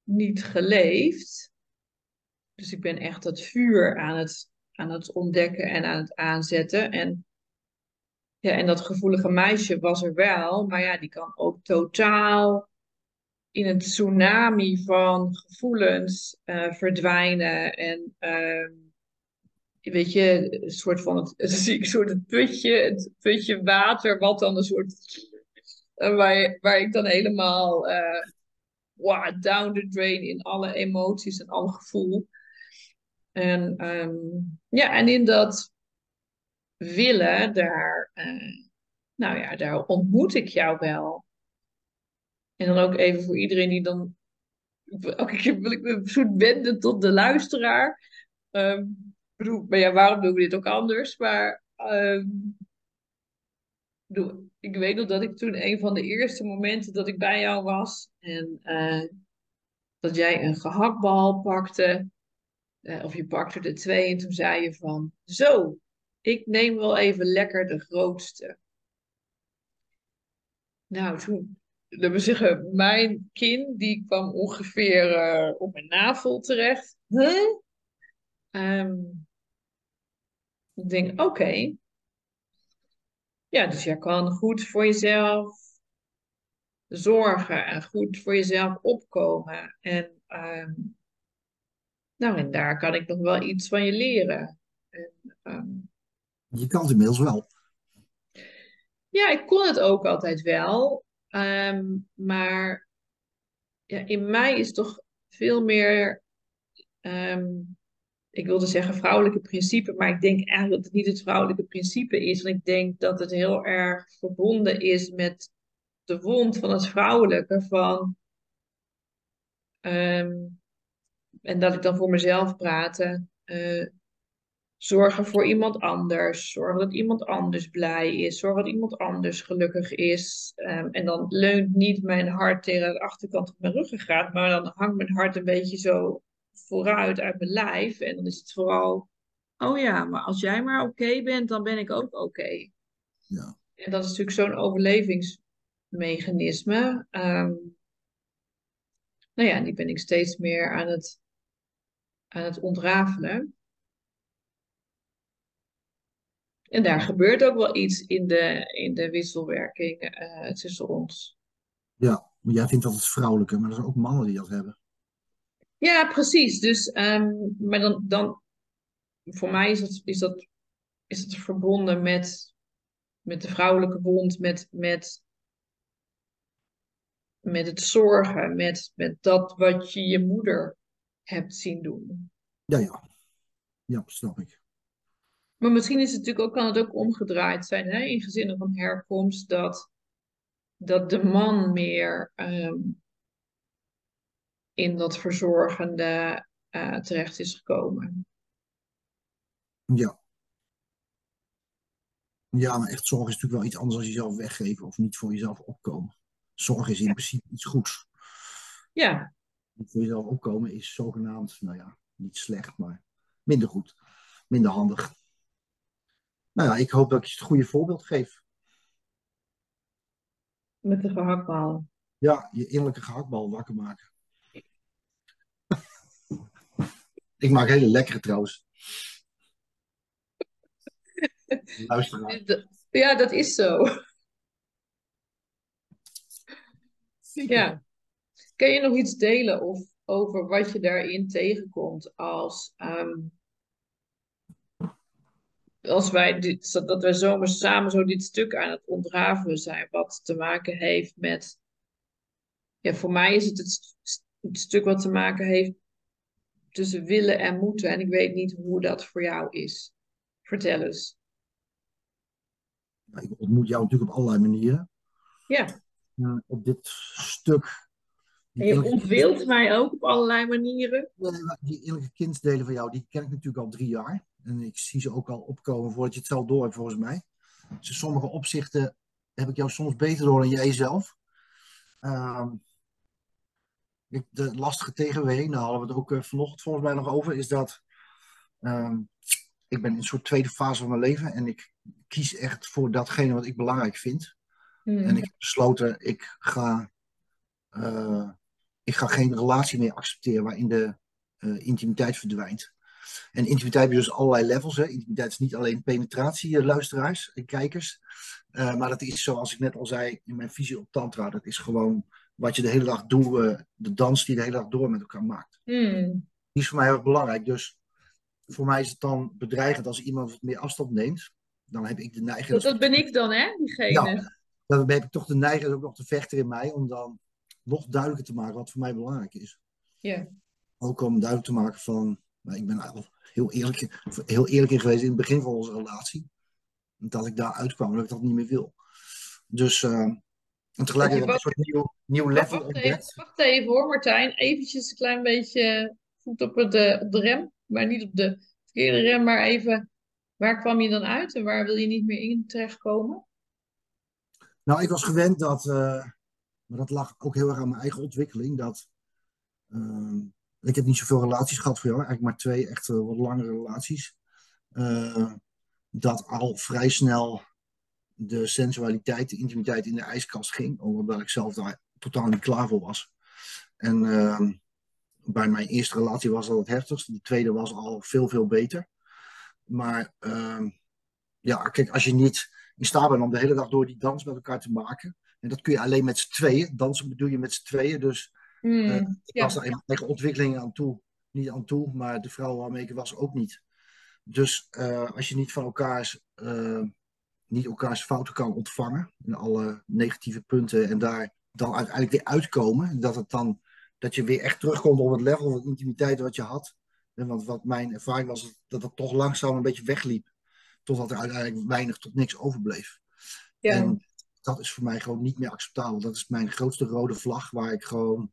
niet geleefd. Dus ik ben echt dat vuur aan het, aan het ontdekken en aan het aanzetten. En ja, en dat gevoelige meisje was er wel, maar ja, die kan ook totaal in een tsunami van gevoelens eh, verdwijnen. En ehm, weet je, een soort van het, het soort het putje, het putje water, wat dan een soort eh, waar, waar ik dan helemaal eh, wow, down the drain in alle emoties en alle gevoel. En ehm, ja, en in dat willen, daar, eh, nou ja, daar ontmoet ik jou wel. En dan ook even voor iedereen die dan. Elke keer wil ik me soort wenden tot de luisteraar. Ik bedoel, maar ja, waarom doen we dit ook anders? Maar ehm, ik weet nog dat ik toen een van de eerste momenten dat ik bij jou was. En eh, dat jij een gehaktbal pakte, eh, of je pakte er twee en toen zei je van, zo, ik neem wel even lekker de grootste. Nou, toen, dat wil zeggen, mijn kin, die kwam ongeveer eh, op mijn navel terecht. Huh? Ehm, ik denk, oké. Ja, dus jij kan goed voor jezelf zorgen en goed voor jezelf opkomen. En, ehm, nou, en daar kan ik nog wel iets van je leren. En, ehm, Je kan het inmiddels wel. ja, ik kon het ook altijd wel. Ehm, maar ja, in mij is toch veel meer, ehm, ik wilde zeggen vrouwelijke principe, maar ik denk eigenlijk dat het niet het vrouwelijke principe is. Want ik denk dat het heel erg verbonden is met de wond van het vrouwelijke. Van, en dat ik dan voor mezelf praatte. eh, zorgen voor iemand anders. Zorgen dat iemand anders blij is. Zorgen dat iemand anders gelukkig is. Ehm, en dan leunt niet mijn hart tegen de achterkant op mijn ruggengraat. Maar dan hangt mijn hart een beetje zo vooruit uit mijn lijf. En dan is het vooral... Oh ja, maar als jij maar oké bent, dan ben ik ook oké. Ja. En dat is natuurlijk zo'n overlevingsmechanisme. Ehm, nou ja, die ben ik steeds meer aan het, aan het ontrafelen. En daar gebeurt ook wel iets in de, in de wisselwerking eh, tussen ons. Ja, maar jij vindt dat het vrouwelijke, maar er zijn ook mannen die dat hebben. Ja, precies. Dus, ehm, maar dan, dan, voor mij is dat, is dat, is dat verbonden met, met de vrouwelijke wond, met, met, met het zorgen, met, met dat wat je je moeder hebt zien doen. Ja, ja. Ja, snap ik. Maar misschien is het natuurlijk ook, kan het ook omgedraaid zijn hè, in gezinnen van herkomst, dat, dat de man meer ehm, in dat verzorgende eh, terecht is gekomen. Ja. Ja, maar echt zorg is natuurlijk wel iets anders dan jezelf weggeven of niet voor jezelf opkomen. Zorg is in principe iets goeds. Ja, Niet voor jezelf opkomen is zogenaamd, nou ja, niet slecht, maar minder goed. Minder handig. Nou ja, ik hoop dat ik je het goede voorbeeld geef. met de gehaktbal. Ja, je innerlijke gehaktbal wakker maken. ik maak hele lekkere trouwens. Luisteraar. Ja, dat is zo. Ja. Kan je nog iets delen of, over wat je daarin tegenkomt als, ehm, als wij dit, dat wij zomaar samen zo dit stuk aan het ontrafelen zijn, wat te maken heeft met, ja, voor mij is het het, st- het stuk wat te maken heeft tussen willen en moeten. En ik weet niet hoe dat voor jou is. Vertel eens. Nou, Ik ontmoet jou natuurlijk op allerlei manieren. Ja, Eh, op dit stuk. En je ontwilt mij ook op allerlei manieren. Die innerlijke kindsdelen van jou, die ken ik natuurlijk al drie jaar. En ik zie ze ook al opkomen voordat je het zelf door hebt, volgens mij. Dus in sommige opzichten heb ik jou soms beter door dan jij zelf. Ehm, de lastige tegenweging, daar hadden we het ook eh, vanochtend volgens mij nog over, is dat ehm, ik ben in een soort tweede fase van mijn leven en ik kies echt voor datgene wat ik belangrijk vind. Hmm. En ik heb besloten, ik ga, eh, ik ga geen relatie meer accepteren waarin de eh, intimiteit verdwijnt. En intimiteit is dus allerlei levels. Hè. Intimiteit is niet alleen penetratie, eh, luisteraars en kijkers. Eh, maar dat is zoals ik net al zei in mijn visie op tantra. Dat is gewoon wat je de hele dag doet, de dans die je de hele dag door met elkaar maakt. Hmm. Die is voor mij heel erg belangrijk. Dus voor mij is het dan bedreigend als iemand wat meer afstand neemt. Dan heb ik de neiging... Dat, dat ben ik dan, hè? Diegene. Ja. dan heb ik toch de neiging ook nog te vechten in mij om dan nog duidelijker te maken wat voor mij belangrijk is. Ja. Ook om duidelijk te maken van, nou, ik ben heel eerlijk, heel eerlijk in geweest in het begin van onze relatie. Dat ik daar uitkwam, dat ik dat niet meer wil. Dus, uh, en tegelijkertijd een soort nieuw, nieuw level wacht, even, wacht even hoor, Martijn. Eventjes een klein beetje voet op de, op de rem. Maar niet op de verkeerde rem, maar even... Waar kwam je dan uit en waar wil je niet meer in terechtkomen? Nou, ik was gewend dat, uh, maar dat lag ook heel erg aan mijn eigen ontwikkeling, dat Ehm, ik heb niet zoveel relaties gehad voor jou, eigenlijk maar twee echt wat langere relaties. Uh, dat al vrij snel de sensualiteit, de intimiteit in de ijskast ging, omdat ik zelf daar totaal niet klaar voor was. En uh, bij mijn eerste relatie was dat het heftigst, de tweede was al veel, veel beter. Maar ja, kijk, als je niet in staat bent om de hele dag door die dans met elkaar te maken, en dat kun je alleen met z'n tweeën, dansen bedoel je met z'n tweeën, dus mm, uh, ik was daar in mijn eigen ontwikkeling aan toe, niet aan toe, maar de vrouw waarmee ik was ook niet. Dus uh, als je niet van elkaars, uh, niet elkaars fouten kan ontvangen, in alle negatieve punten, en daar dan uiteindelijk weer uitkomen, dat het dan dat je weer echt terugkomt op het level van intimiteit wat je had. Want wat mijn ervaring was, dat het toch langzaam een beetje wegliep. Totdat er uiteindelijk weinig tot niks overbleef. Ja. En dat is voor mij gewoon niet meer acceptabel. Dat is mijn grootste rode vlag waar ik gewoon,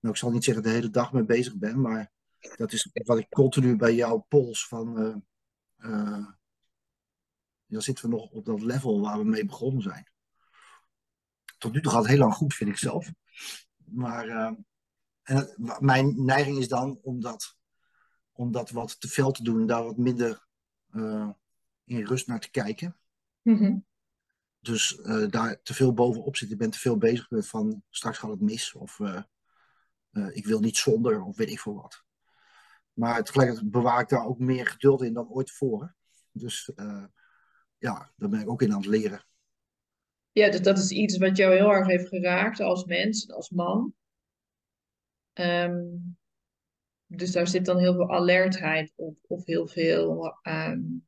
nou ik zal niet zeggen de hele dag mee bezig ben, maar dat is wat ik continu bij jouw pols van, uh, uh, dan zitten we nog op dat level waar we mee begonnen zijn. Tot nu toe gaat het heel lang goed, vind ik zelf. Maar uh, en mijn neiging is dan om dat wat te veel te doen en daar wat minder in rust naar te kijken. Mm dus uh, daar te veel bovenop zit. Ik ben te veel bezig met van straks gaat het mis. Of uh, uh, ik wil niet zonder. Of weet ik veel wat. Maar tegelijkertijd bewaar ik daar ook meer geduld in dan ooit tevoren. Dus ja, daar ben ik ook in aan het leren. Ja, dus dat is iets wat jou heel erg heeft geraakt als mens, als man. Um, dus daar zit dan heel veel alertheid op. Of heel veel... Um...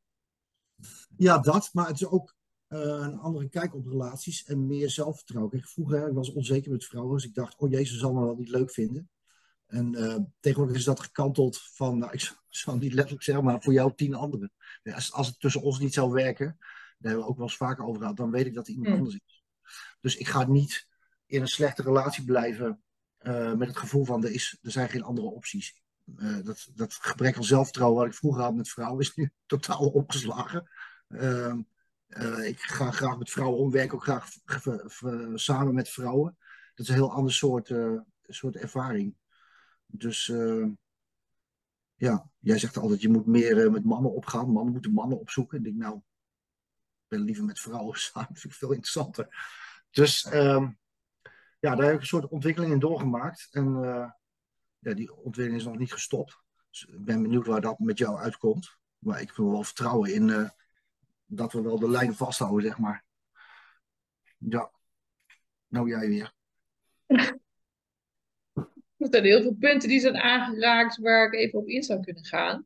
Ja, dat. Maar het is ook een andere kijk op relaties en meer zelfvertrouwen. Kijk, vroeger ik was onzeker met vrouwen, dus ik dacht, oh jezus, zal me wel niet leuk vinden. En uh, tegenwoordig is dat gekanteld van, nou, ik zal niet letterlijk zeggen, maar voor jou tien anderen. Als, als het tussen ons niet zou werken, daar hebben we ook wel eens vaker over gehad, dan weet ik dat er iemand mm. anders is. Dus ik ga niet in een slechte relatie blijven uh, met het gevoel van, er, is, er zijn geen andere opties. dat, dat gebrek aan zelfvertrouwen wat ik vroeger had met vrouwen is nu totaal opgeslagen. Uh, uh, ik ga graag met vrouwen om, werk ook graag samen met vrouwen. Dat is een heel ander soort, uh, soort ervaring. Dus uh, ja, jij zegt altijd, je moet meer met mannen opgaan. Mannen moeten mannen opzoeken. Ik denk, nou, ik ben liever met vrouwen samen. Dat vind ik veel interessanter. Dus um, ja, daar heb ik een soort ontwikkeling in doorgemaakt. En ja, die ontwikkeling is nog niet gestopt. Dus ik ben benieuwd waar dat met jou uitkomt. Maar ik wil wel vertrouwen in dat we wel de lijn vasthouden, zeg maar. Ja. Nou, jij weer. Er zijn heel veel punten die zijn aangeraakt waar ik even op in zou kunnen gaan.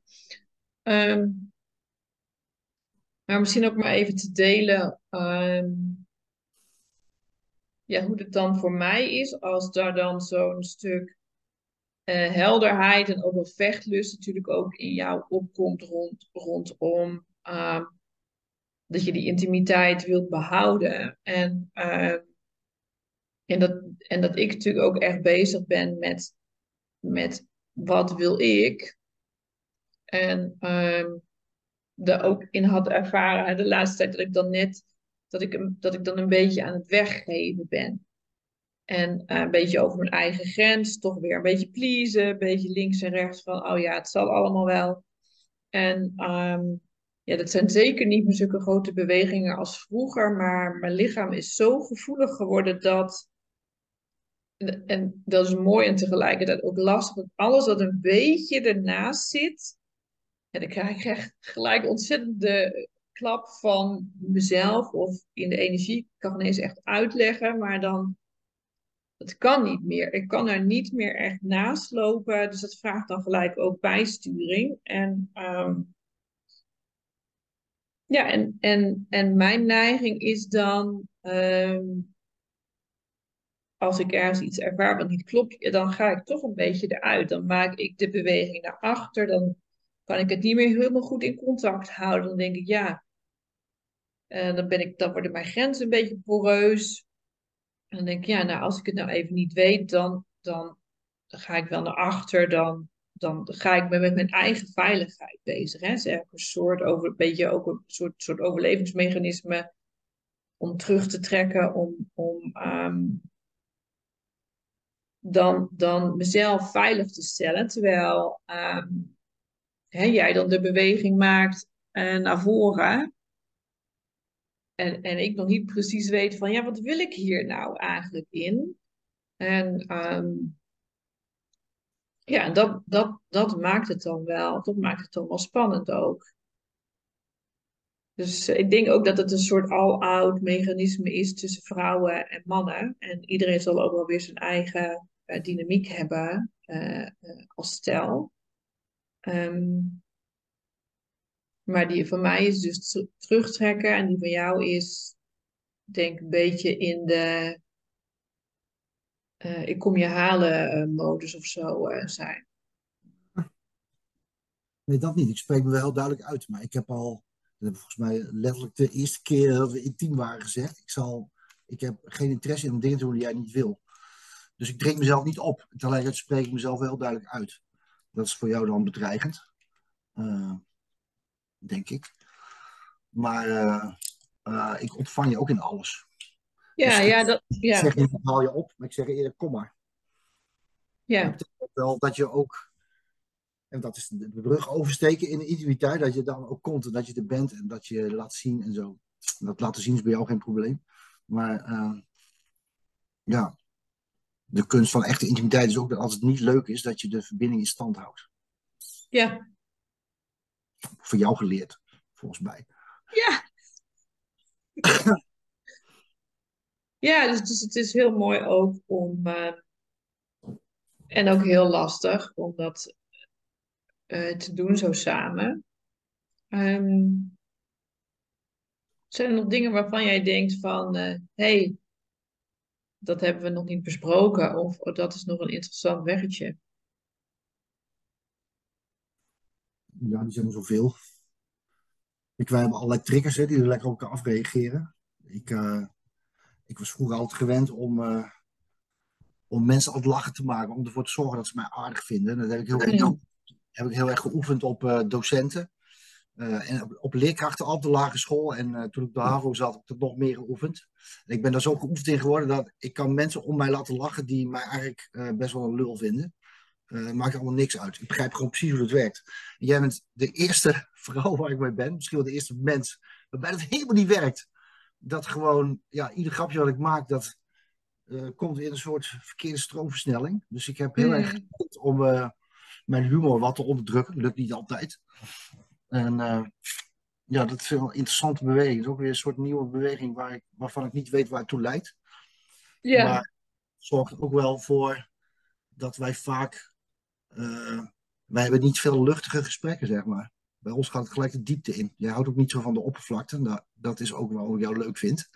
Um, maar misschien ook maar even te delen um, ja, hoe het dan voor mij is als daar dan zo'n stuk uh, helderheid en ook wel vechtlust natuurlijk ook in jou opkomt rond, rondom um, dat je die intimiteit wilt behouden. En, uh, en, dat, en dat ik natuurlijk ook echt bezig ben met, met wat wil ik. En uh, daar ook in had ervaren de laatste tijd dat ik dan net dat ik, dat ik dan een beetje aan het weggeven ben. En uh, een beetje over mijn eigen grens, toch weer een beetje pleasen, een beetje links en rechts van, oh ja, het zal allemaal wel. En um, ja, dat zijn zeker niet meer zulke grote bewegingen als vroeger, maar mijn lichaam is zo gevoelig geworden dat. En dat is mooi en tegelijkertijd ook lastig. Dat alles wat een beetje ernaast zit. En dan krijg ik echt gelijk ontzettende klap van mezelf of in de energie. Ik kan het eens echt uitleggen, maar dan. Het kan niet meer. Ik kan er niet meer echt naast lopen. Dus dat vraagt dan gelijk ook bijsturing. En um, ja, en, en, en mijn neiging is dan, um, als ik ergens iets ervaar wat niet klopt, dan ga ik toch een beetje eruit. Dan maak ik de beweging naar achter, dan kan ik het niet meer helemaal goed in contact houden. Dan denk ik, ja, uh, dan, ben ik, dan worden mijn grenzen een beetje poreus. En dan denk ik, ja, nou, als ik het nou even niet weet, dan, dan, dan ga ik wel naar achter. Dan, dan ga ik me met mijn eigen veiligheid bezig. Hè. Zeg, een soort over, een beetje ook een soort, soort overlevingsmechanisme om terug te trekken, om, om um, dan, dan mezelf veilig te stellen. Terwijl ehm, hè, jij dan de beweging maakt uh, naar voren. En, en ik nog niet precies weet van, ja, wat wil ik hier nou eigenlijk in? En um, ja, dat, dat, dat maakt het dan wel, dat maakt het dan wel spannend ook. Dus ik denk ook dat het een soort all-out mechanisme is tussen vrouwen en mannen. En iedereen zal ook wel weer zijn eigen uh, dynamiek hebben uh, als stel. Um, maar die van mij is dus terugtrekken en die van jou is, denk een beetje in de ik kom je halen modus of zo zijn. Nee, dat niet. Ik spreek me wel heel duidelijk uit. Maar ik heb al, volgens mij letterlijk de eerste keer dat we intiem waren gezegd. Ik, zal, ik heb geen interesse in om dingen te doen die jij niet wil. Dus ik drink mezelf niet op. Tegelijkertijd spreek ik mezelf heel duidelijk uit. Dat is voor jou dan bedreigend. Denk ik. Maar ik ontvang je ook in alles. Ja, dus ja, dat, ja. Ik zeg niet, haal je op, maar ik zeg eerder, kom maar. Ja. Dat betekent wel dat je ook, en dat is de brug oversteken in de intimiteit, dat je dan ook komt en dat je er bent en dat je laat zien en zo. Dat laten zien is bij jou geen probleem. Maar uh, ja, de kunst van echte intimiteit is ook dat als het niet leuk is, dat je de verbinding in stand houdt. Ja, voor jou geleerd, volgens mij. Ja. ja, dus, dus, het is heel mooi ook om. Uh, en ook heel lastig om dat uh, te doen zo samen. Um, zijn er nog dingen waarvan jij denkt van, hé, uh, hey, dat hebben we nog niet besproken, of oh, dat is nog een interessant weggetje? ja, die zijn er zoveel. Ik, wij hebben allerlei triggers hè, die er lekker op elkaar afreageren. Ik, ik was vroeger altijd gewend om, uh, om mensen aan het lachen te maken, om ervoor te zorgen dat ze mij aardig vinden. Dat heb ik heel, erg, heb ik heel erg geoefend op uh, docenten. en op, op, leerkrachten op de lagere school. En toen ik de HAVO zat, heb ik dat nog meer geoefend. En ik ben daar zo geoefend in geworden dat ik kan mensen om mij laten lachen die mij eigenlijk best wel een lul vinden. Maakt allemaal niks uit. Ik begrijp gewoon precies hoe het werkt. jij bent de eerste vrouw waar ik mee ben, misschien wel de eerste mens, waarbij het helemaal niet werkt. Dat gewoon, ja, ieder grapje wat ik maak, dat uh, komt in een soort verkeerde stroomversnelling. Dus ik heb heel erg mm. geleerd om uh, mijn humor wat te onderdrukken. Lukt niet altijd. En ja, dat is een interessante beweging. Het is ook weer een soort nieuwe beweging waar ik, waarvan ik niet weet waar het toe leidt. Ja. Maar het zorgt ook wel voor dat wij vaak wij hebben niet veel luchtige gesprekken, zeg maar. Bij ons gaat het gelijk de diepte in. Jij houdt ook niet zo van de oppervlakte. Nou, dat is ook waarom ik jou leuk vind.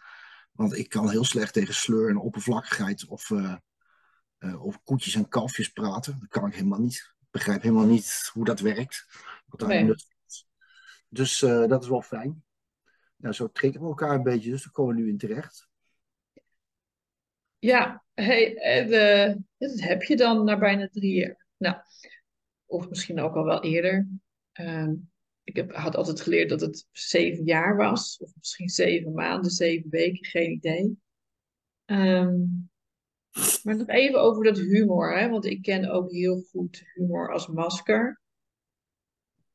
Want ik kan heel slecht tegen sleur en oppervlakkigheid of, uh, uh, of koetjes en kalfjes praten. Dat kan ik helemaal niet. Ik begrijp helemaal niet hoe dat werkt. Wat nee. Dus dat is wel fijn. Nou, zo trekken we elkaar een beetje, dus daar komen we nu in terecht. Ja, hey, de, dat heb je dan na bijna drie jaar. Nou, of misschien ook al wel eerder. Uh, ik heb, had altijd geleerd dat het zeven jaar was, of misschien zeven maanden, zeven weken, geen idee. Um, maar nog even over dat humor, hè? want ik ken ook heel goed humor als masker.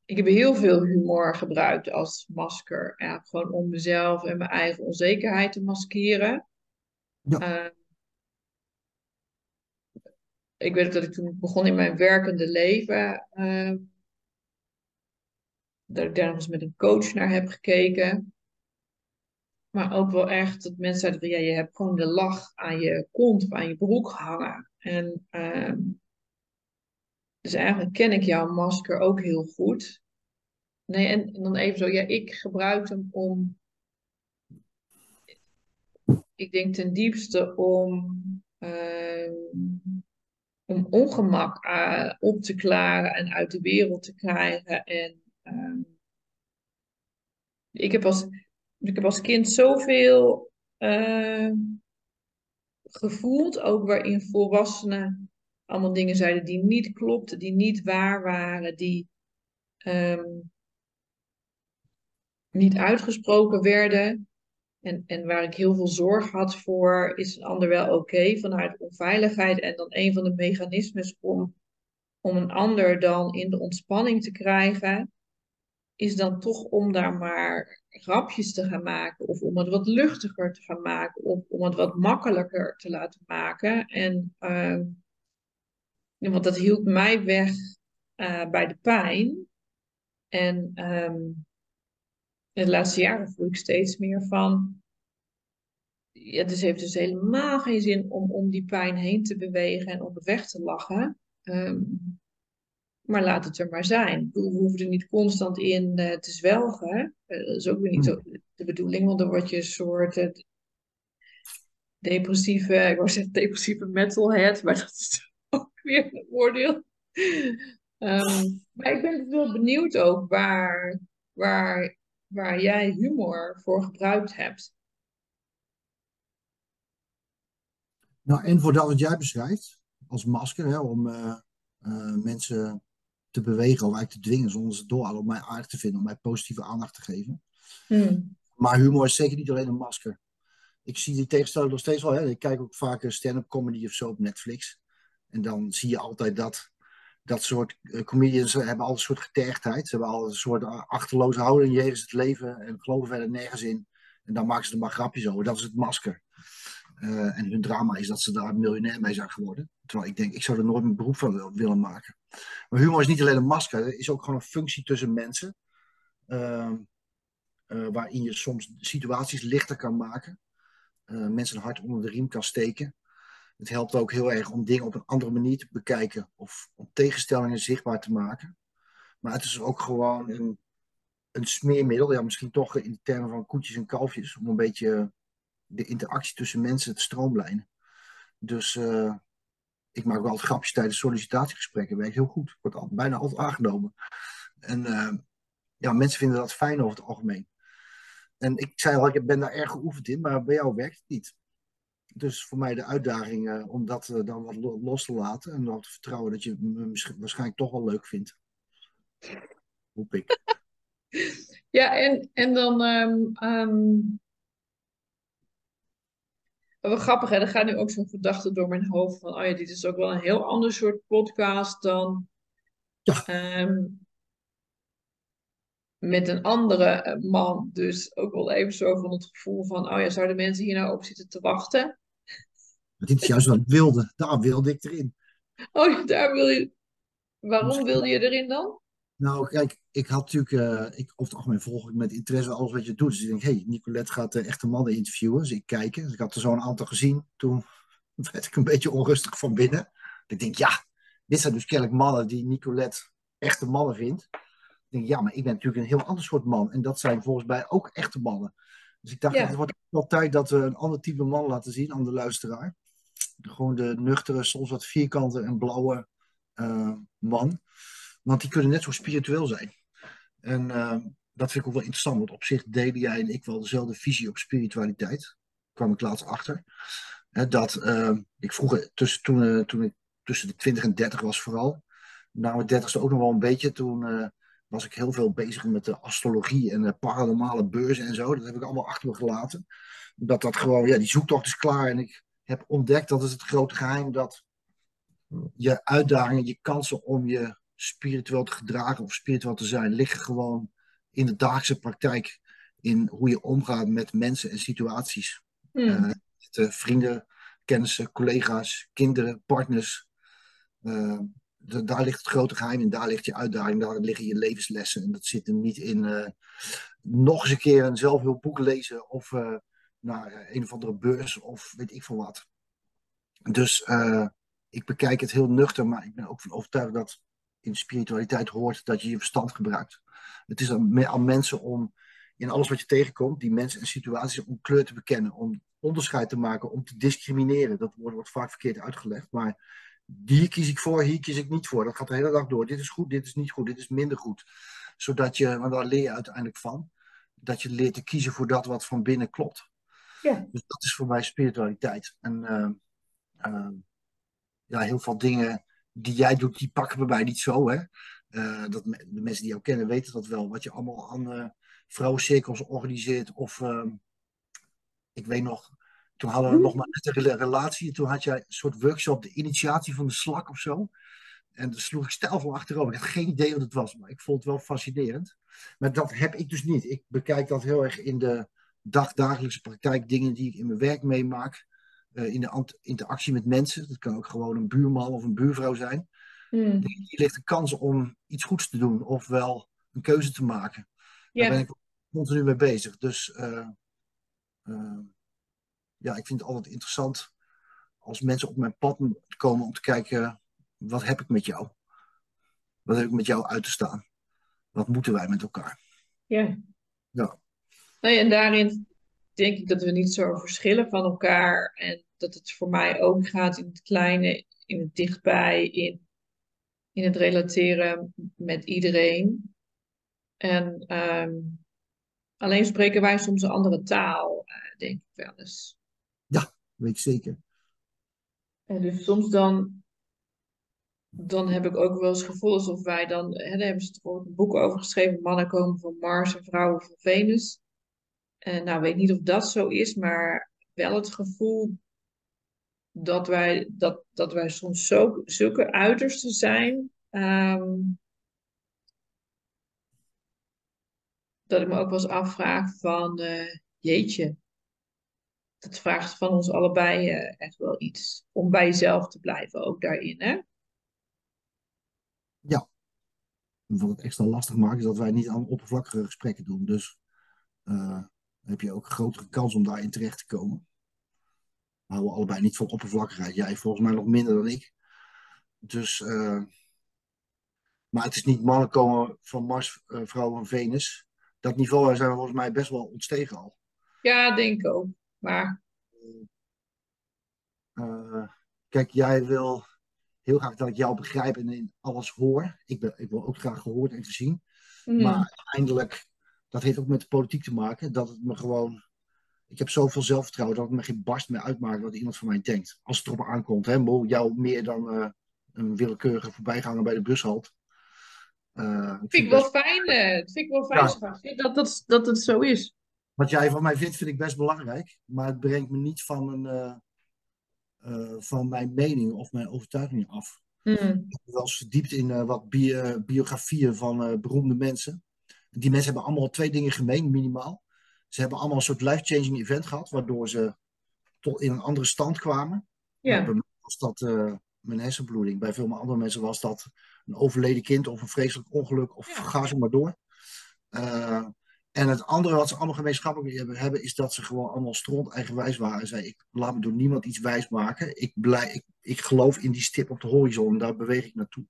Ik heb heel veel humor gebruikt als masker, ja, gewoon om mezelf en mijn eigen onzekerheid te maskeren. Ja. Uh, ik weet dat ik toen begon in mijn werkende leven, uh, dat ik daar nog eens met een coach naar heb gekeken. Maar ook wel echt dat mensen zeiden van ja, je hebt gewoon de lach aan je kont of aan je broek hangen. En uh, dus eigenlijk ken ik jouw masker ook heel goed. Nee, en, dan even zo, ja, ik gebruik hem om, ik denk ten diepste om uh, om ongemak uh, op te klaren en uit de wereld te krijgen. En uh, ik, heb als, ik heb als kind zoveel uh, gevoeld, ook waarin volwassenen allemaal dingen zeiden die niet klopten, die niet waar waren, die um, niet uitgesproken werden. en, en waar ik heel veel zorg had voor, is een ander wel oké vanuit onveiligheid. En dan een van de mechanismes om, om een ander dan in de ontspanning te krijgen, is dan toch om daar maar grapjes te gaan maken. Of om het wat luchtiger te gaan maken. Of om het wat makkelijker te laten maken. En, uh, want dat hield mij weg uh, bij de pijn. En um, in de laatste jaren voel ik steeds meer van. Ja, dus heeft dus helemaal geen zin om om die pijn heen te bewegen en om weg te lachen. Um, maar laat het er maar zijn. We hoeven er niet constant in uh, te zwelgen. Uh, dat is ook weer niet zo de bedoeling, want dan word je een soort uh, depressieve, ik wou zeggen depressieve metalhead, maar dat is ook weer een oordeel. Um, maar ik ben wel benieuwd ook waar, waar, waar jij humor voor gebruikt hebt. Nou, en voor dat wat jij beschrijft, als masker, hè, om uh, uh, mensen te bewegen of eigenlijk te dwingen zonder ze door om mij aardig te vinden, om mij positieve aandacht te geven. Hmm. Maar humor is zeker niet alleen een masker. Ik zie die tegenstelling nog steeds wel. Hè. Ik kijk ook vaak stand-up comedy of zo op Netflix. En dan zie je altijd dat dat soort uh, comedians hebben al een soort getergdheid. Ze hebben al een soort achterloze houding jegens het leven en geloven verder nergens in. En dan maken ze er maar grapjes over. Dat is het masker. Uh, en hun drama is dat ze daar miljonair mee zijn geworden. Terwijl ik denk, ik zou er nooit een beroep van willen maken. Maar humor is niet alleen een masker, het is ook gewoon een functie tussen mensen. Uh, uh, waarin je soms situaties lichter kan maken. mensen een hart onder de riem kan steken. Het helpt ook heel erg om dingen op een andere manier te bekijken. Of om tegenstellingen zichtbaar te maken. Maar het is ook gewoon een, een smeermiddel. Ja, misschien toch in de termen van koetjes en kalfjes. Om een beetje de interactie tussen mensen te stroomlijnen. Dus uh, ik maak wel grapjes tijdens sollicitatiegesprekken. Werkt heel goed. Wordt al, bijna altijd aangenomen. En uh, ja, mensen vinden dat fijn over het algemeen. En ik zei al, ik ben daar erg geoefend in, maar bij jou werkt het niet. Dus voor mij de uitdaging uh, om dat dan wat los te laten en dan te vertrouwen dat je me waarschijnlijk toch wel leuk vindt. Hoop ik. Ja, en, en dan um, wel grappig, hè? Er gaat nu ook zo'n gedachte door mijn hoofd van, oh ja, dit is ook wel een heel ander soort podcast dan ja. um, met een andere eh, man. Dus ook wel even zo van het gevoel van, oh ja, zouden mensen hier nou op zitten te wachten? Maar dit is juist wat ik wilde. Daar wilde ik erin. Oh, daar wil je. Waarom wilde je erin dan? Nou, kijk, ik had natuurlijk, uh, ik, over het algemeen volg ik met interesse alles wat je doet. Dus ik denk, hé, hey, Nicolette gaat uh, echte mannen interviewen. Dus ik kijk. Dus ik had er zo'n aantal gezien. Toen werd ik een beetje onrustig van binnen. Ik denk, ja, dit zijn dus kennelijk mannen die Nicolette echte mannen vindt. Ik denk, ja, maar ik ben natuurlijk een heel ander soort man. En dat zijn volgens mij ook echte mannen. Dus ik dacht, ja. het wordt wel tijd dat we een ander type man laten zien aan de luisteraar. Gewoon de nuchtere, soms wat vierkante en blauwe uh, man. Want die kunnen net zo spiritueel zijn. En uh, dat vind ik ook wel interessant, want op zich deden jij en ik wel dezelfde visie op spiritualiteit. Daar kwam ik laatst achter. Dat uh, ik vroeger, tussen, toen, uh, toen ik tussen de 20 en 30 was vooral, na mijn 30 ook nog wel een beetje, toen was ik heel veel bezig met de astrologie en de paranormale beurzen en zo. Dat heb ik allemaal achter me gelaten. Dat dat gewoon, ja, die zoektocht is klaar. En ik heb ontdekt, dat is het grote geheim, dat je uitdagingen, je kansen om je spiritueel te gedragen of spiritueel te zijn, liggen gewoon in de dagelijkse praktijk. In hoe je omgaat met mensen en situaties. Hmm. Uh, met, vrienden, kennissen, collega's, kinderen, partners. Uh, daar ligt het grote geheim in, daar ligt je uitdaging, daar liggen je levenslessen. En dat zit hem niet in nog eens een keer een zelfhulpboek lezen of naar een of andere beurs of weet ik veel wat. Dus ik bekijk het heel nuchter, maar ik ben ook van overtuigd dat in spiritualiteit hoort dat je je verstand gebruikt. Het is aan, aan mensen om in alles wat je tegenkomt, die mensen en situaties om kleur te bekennen, om onderscheid te maken, om te discrimineren. Dat wordt, wordt vaak verkeerd uitgelegd, maar hier kies ik voor, hier kies ik niet voor. Dat gaat de hele dag door. Dit is goed, dit is niet goed, dit is minder goed. Zodat je, want daar leer je uiteindelijk van, dat je leert te kiezen voor dat wat van binnen klopt. Ja. Dus dat is voor mij spiritualiteit. En uh, uh, ja, heel veel dingen die jij doet, die pakken bij mij niet zo. Hè? Uh, dat, de mensen die jou kennen weten dat wel. Wat je allemaal aan vrouwencirkels organiseert of ehm, Ik weet nog, toen hadden we nog maar een relatie. Toen had jij een soort workshop, de initiatie van de slak of zo. En dan sloeg ik stijl van achterover. Ik had geen idee wat het was, maar ik vond het wel fascinerend. Maar dat heb ik dus niet. Ik bekijk dat heel erg in de dagdagelijkse praktijk. Dingen die ik in mijn werk meemaak. Uh, in de interactie met mensen. Dat kan ook gewoon een buurman of een buurvrouw zijn. Hmm. Hier ligt een kans om iets goeds te doen. Ofwel een keuze te maken. Daar ben ik continu mee bezig. Dus uh, uh, ja, ik vind het altijd interessant als mensen op mijn pad komen om te kijken wat heb ik met jou? Wat heb ik met jou uit te staan? Wat moeten wij met elkaar? Ja. Ja. Nee, en daarin denk ik dat we niet zo verschillen van elkaar. En dat het voor mij ook gaat in het kleine, in het dichtbij, in, in het relateren met iedereen. En um, alleen spreken wij soms een andere taal, uh, denk ik wel eens. Ja, weet ik zeker. En dus soms dan dan heb ik ook wel eens het gevoel alsof wij dan, hè, daar hebben ze bijvoorbeeld een boek over geschreven, mannen komen van Mars en vrouwen van Venus. En nou, weet niet of dat zo is, maar wel het gevoel dat wij, dat, dat wij soms zo, zulke uitersten zijn. Ehm, dat ik me ook wel eens afvraag van, uh, jeetje, dat vraagt van ons allebei uh, echt wel iets om bij jezelf te blijven, ook daarin, hè? Ja. wat het extra lastig maakt, is dat wij niet aan oppervlakkige gesprekken doen. Dus uh, heb je ook een grotere kans om daarin terecht te komen. We houden allebei niet van oppervlakkigheid. Jij volgens mij nog minder dan ik. Dus, uh, maar het is niet mannen komen van Mars, uh, vrouwen van Venus. Dat niveau zijn we volgens mij best wel ontstegen al. Ja, denk ik ook. Maar. kijk, jij wil heel graag dat ik jou begrijp en in alles hoor. Ik, ben, ik wil ook graag gehoord en gezien. Mm. Maar uiteindelijk, dat heeft ook met de politiek te maken, dat het me gewoon. Ik heb zoveel zelfvertrouwen dat het me geen barst meer uitmaakt wat iemand van mij denkt. Als het erop aankomt, hè, jou meer dan uh, een willekeurige voorbijganger bij de bushalt. Uh, vind ik wel fijn, uh, vind ik wel fijn ja. dat, dat, dat het zo is. Wat jij van mij vindt, vind ik best belangrijk. Maar het brengt me niet van een, uh, van mijn mening of mijn overtuiging af. Mm. Ik heb wel eens verdiept in wat bi biografieën van beroemde mensen. Die mensen hebben allemaal twee dingen gemeen, minimaal. Ze hebben allemaal een soort life-changing event gehad, waardoor ze tot in een andere stand kwamen. Ja. Bij mij was dat mijn hersenbloeding. Bij veel andere mensen was dat een overleden kind of een vreselijk ongeluk of Ja. ga zo maar door. En het andere wat ze allemaal gemeenschappelijk hebben, is dat ze gewoon allemaal stront eigenwijs waren. En zei, ik laat me door niemand iets wijs maken. Ik, blij, ik, ik geloof in die stip op de horizon en daar beweeg ik naartoe.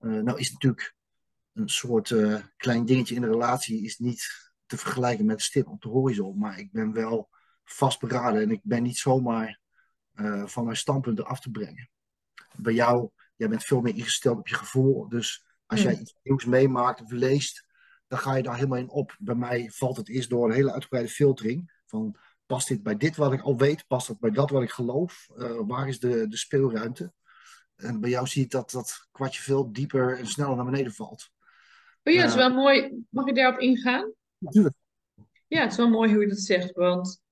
Uh, nou is natuurlijk een soort klein dingetje in de relatie is niet te vergelijken met de stip op de horizon. Maar ik ben wel vastberaden en ik ben niet zomaar uh, van mijn standpunten af te brengen. Bij jou, jij bent veel meer ingesteld op je gevoel. Dus als jij iets nieuws meemaakt of leest, dan ga je daar helemaal in op. Bij mij valt het eerst door een hele uitgebreide filtering. Van past dit bij dit wat ik al weet? Past dat bij dat wat ik geloof? Uh, waar is de, de speelruimte? En bij jou zie ik dat dat kwartje veel dieper en sneller naar beneden valt. Oh ja, het is Ja. wel mooi. Mag ik daarop ingaan? Ja, het is wel mooi hoe je dat zegt, want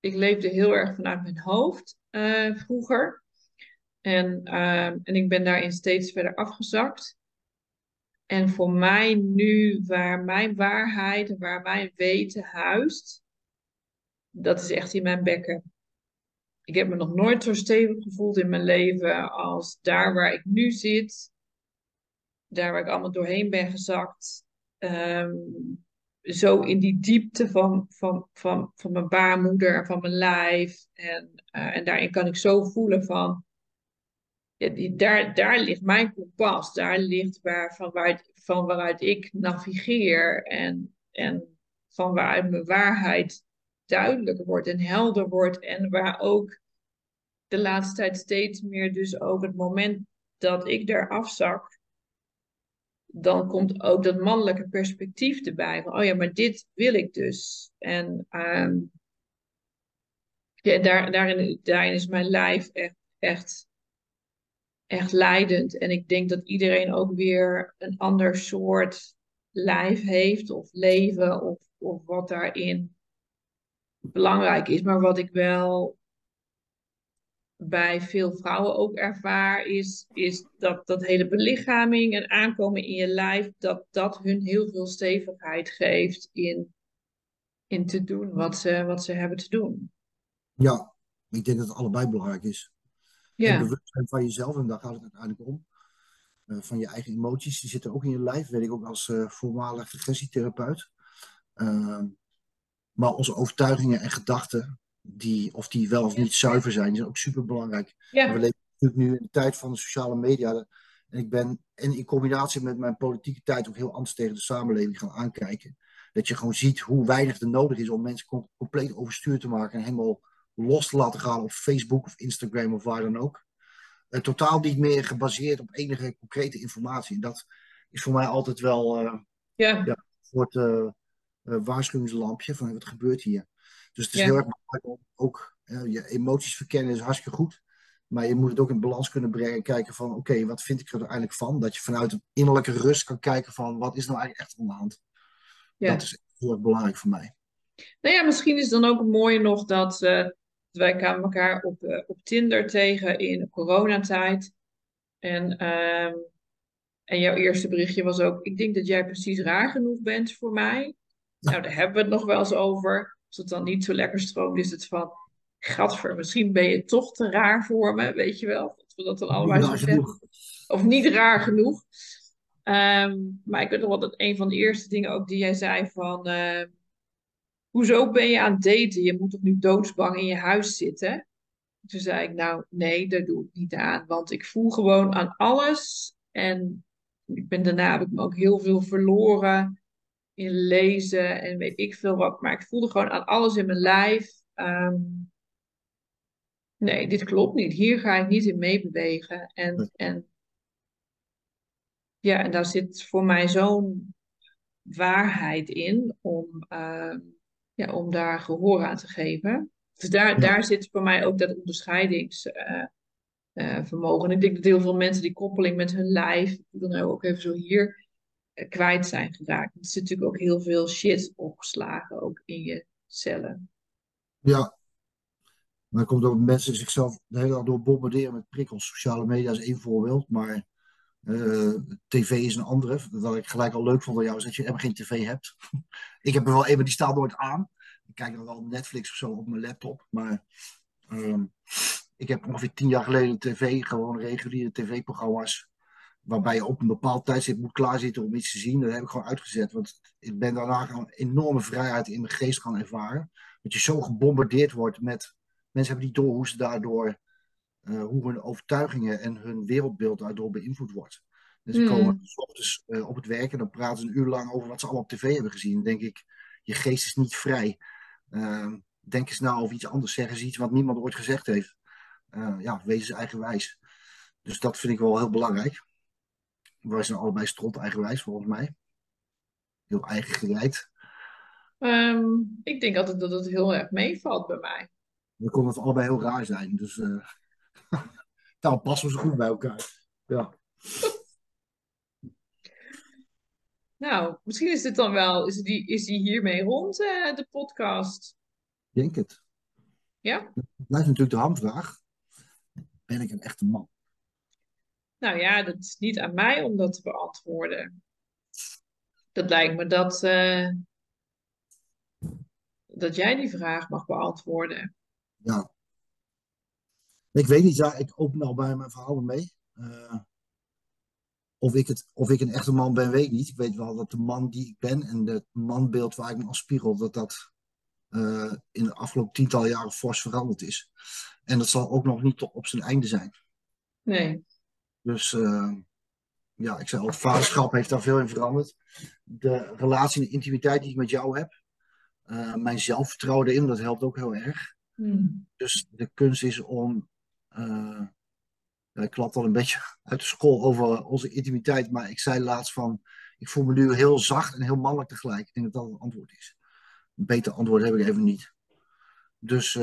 ik leefde heel erg vanuit mijn hoofd eh, vroeger. En, ehm, en ik ben daarin steeds verder afgezakt. En voor mij nu, waar mijn waarheid en waar mijn weten huist, dat is echt in mijn bekken. Ik heb me nog nooit zo stevig gevoeld in mijn leven als daar waar ik nu zit. Daar waar ik allemaal doorheen ben gezakt. Ehm, zo in die diepte van, van, van, van mijn baarmoeder en van mijn lijf. En, eh, en daarin kan ik zo voelen van, ja, die, daar, daar ligt mijn kompas. Daar ligt waar, van, van waaruit ik navigeer. En, en van waaruit mijn waarheid duidelijk wordt en helder wordt. En waar ook de laatste tijd steeds meer dus ook het moment dat ik daar afzak. Dan komt ook dat mannelijke perspectief erbij. Van, oh ja, maar dit wil ik dus. En ehm, ja, daar, daarin, daarin is mijn lijf echt, echt, echt leidend. En ik denk dat iedereen ook weer een ander soort lijf heeft, of leven, of, of wat daarin belangrijk is. Maar wat ik wel bij veel vrouwen ook ervaar, is, is dat dat hele belichaming en aankomen in je lijf, dat dat hun heel veel stevigheid geeft in, in te doen wat ze, wat ze hebben te doen. Ja, ik denk dat het allebei belangrijk is. Ja. En bewustzijn van jezelf, en daar gaat het uiteindelijk om. Eh, van je eigen emoties, die zitten ook in je lijf, weet ik ook als uh, voormalig regressietherapeut. Uh, maar onze overtuigingen en gedachten, die, of die wel of niet zuiver zijn, zijn ook super belangrijk. Ja. We leven natuurlijk nu in de tijd van de sociale media. En ik ben en in combinatie met mijn politieke tijd ook heel anders tegen de samenleving gaan aankijken. Dat je gewoon ziet hoe weinig er nodig is om mensen compleet overstuur te maken en helemaal los te laten gaan op Facebook of Instagram of waar dan ook. Uh, totaal niet meer gebaseerd op enige concrete informatie. En dat is voor mij altijd wel uh, ja. Ja, een soort uh, waarschuwingslampje van wat gebeurt hier. Dus het is Ja. heel erg belangrijk om ook je emoties verkennen is hartstikke goed. Maar je moet het ook in balans kunnen brengen en kijken van oké, wat vind ik er uiteindelijk van? Dat je vanuit een innerlijke rust kan kijken van wat is nou eigenlijk echt aan de hand. Ja. Dat is heel erg belangrijk voor mij. Nou ja, misschien is dan ook het mooie nog dat eh, wij kwamen elkaar op, eh, op Tinder tegen in coronatijd. En, ehm, en jouw eerste berichtje was ook, ik denk dat jij precies raar genoeg bent voor mij. Nou, daar hebben we het nog wel eens over. Als het dan niet zo lekker stroomt, is het van, gadver, misschien ben je toch te raar voor me, weet je wel. Dat we dat dan allebei zo zeggen. Of niet raar genoeg. Ehm, maar ik weet nog wel dat een van de eerste dingen ook die jij zei van... ehm, hoezo ben je aan het daten? Je moet toch nu doodsbang in je huis zitten? Toen zei ik, nou nee, daar doe ik niet aan. Want ik voel gewoon aan alles. En ik ben, daarna heb ik me ook heel veel verloren in lezen en weet ik veel wat. Maar ik voelde gewoon aan alles in mijn lijf. ehm, nee, dit klopt niet. Hier ga ik niet in meebewegen. En, Nee. en ja, en daar zit voor mij zo'n waarheid in om, ehm, ja, om daar gehoor aan te geven. Dus daar, Ja. daar zit voor mij ook dat onderscheidingsvermogen. en ik denk dat heel veel mensen die koppeling met hun lijf, ik dan nou ook even zo hier, eh, kwijt zijn geraakt. Er zit natuurlijk ook heel veel shit opgeslagen, ook in je cellen. Ja. Maar komt ook mensen zichzelf de hele dag door bombarderen met prikkels. Sociale media is één voorbeeld, maar eh, tv is een andere. Wat ik gelijk al leuk vond van jou is dat je helemaal geen tv hebt. ik heb er wel maar die staat nooit aan. Ik kijk dan wel Netflix of zo op mijn laptop, maar ehm, ik heb ongeveer tien jaar geleden tv, gewoon reguliere tv-programma's, waarbij je op een bepaald tijdstip moet klaarzitten om iets te zien. Dat heb ik gewoon uitgezet, want ik ben daarna een enorme vrijheid in mijn geest gaan ervaren. Dat je zo gebombardeerd wordt met, mensen hebben niet door hoe ze daardoor, eh, hoe hun overtuigingen en hun wereldbeeld daardoor beïnvloed wordt. Dus ze Hmm. komen s ochtends eh, op het werk en dan praten ze een uur lang over wat ze allemaal op tv hebben gezien. Dan denk ik, je geest is niet vrij. Ehm, denk eens nou over iets anders, zeggen ze iets wat niemand ooit gezegd heeft. Eh, ja, wees eens eigenwijs. Dus dat vind ik wel heel belangrijk. Wij zijn allebei strot eigenwijs, volgens mij. Heel eigen geleid. Ehm, ik denk altijd dat het heel erg meevalt bij mij. Dan kon het allebei heel raar zijn. Dus daarom passen we zo goed bij elkaar. Ja. Nou, misschien is dit dan wel, is die, is die hiermee rond, eh, de podcast? Ik denk het. Ja? Het blijft natuurlijk de hamvraag. Ben ik een echte man? Nou ja, dat is niet aan mij om dat te beantwoorden. Dat lijkt me dat, eh, dat jij die vraag mag beantwoorden. Ja. Ik weet niet, ja, ik open al bij mijn verhalen mee. Eh, of, ik het, of ik een echte man ben, weet ik niet. Ik weet wel dat de man die ik ben en het manbeeld waar ik me afspiegel, dat dat eh, in de afgelopen tientallen jaren fors veranderd is. En dat zal ook nog niet tot op zijn einde zijn. Nee. Dus eh, ja, ik zei al, vaderschap heeft daar veel in veranderd. De relatie en de intimiteit die ik met jou heb. eh, mijn zelfvertrouwen erin, dat helpt ook heel erg. Hmm. Dus de kunst is om. ja, ik klap al een beetje uit de school over onze intimiteit. Maar ik zei laatst van. Ik voel me nu heel zacht en heel mannelijk tegelijk. Ik denk dat dat het antwoord is. Een beter antwoord heb ik even niet. Dus.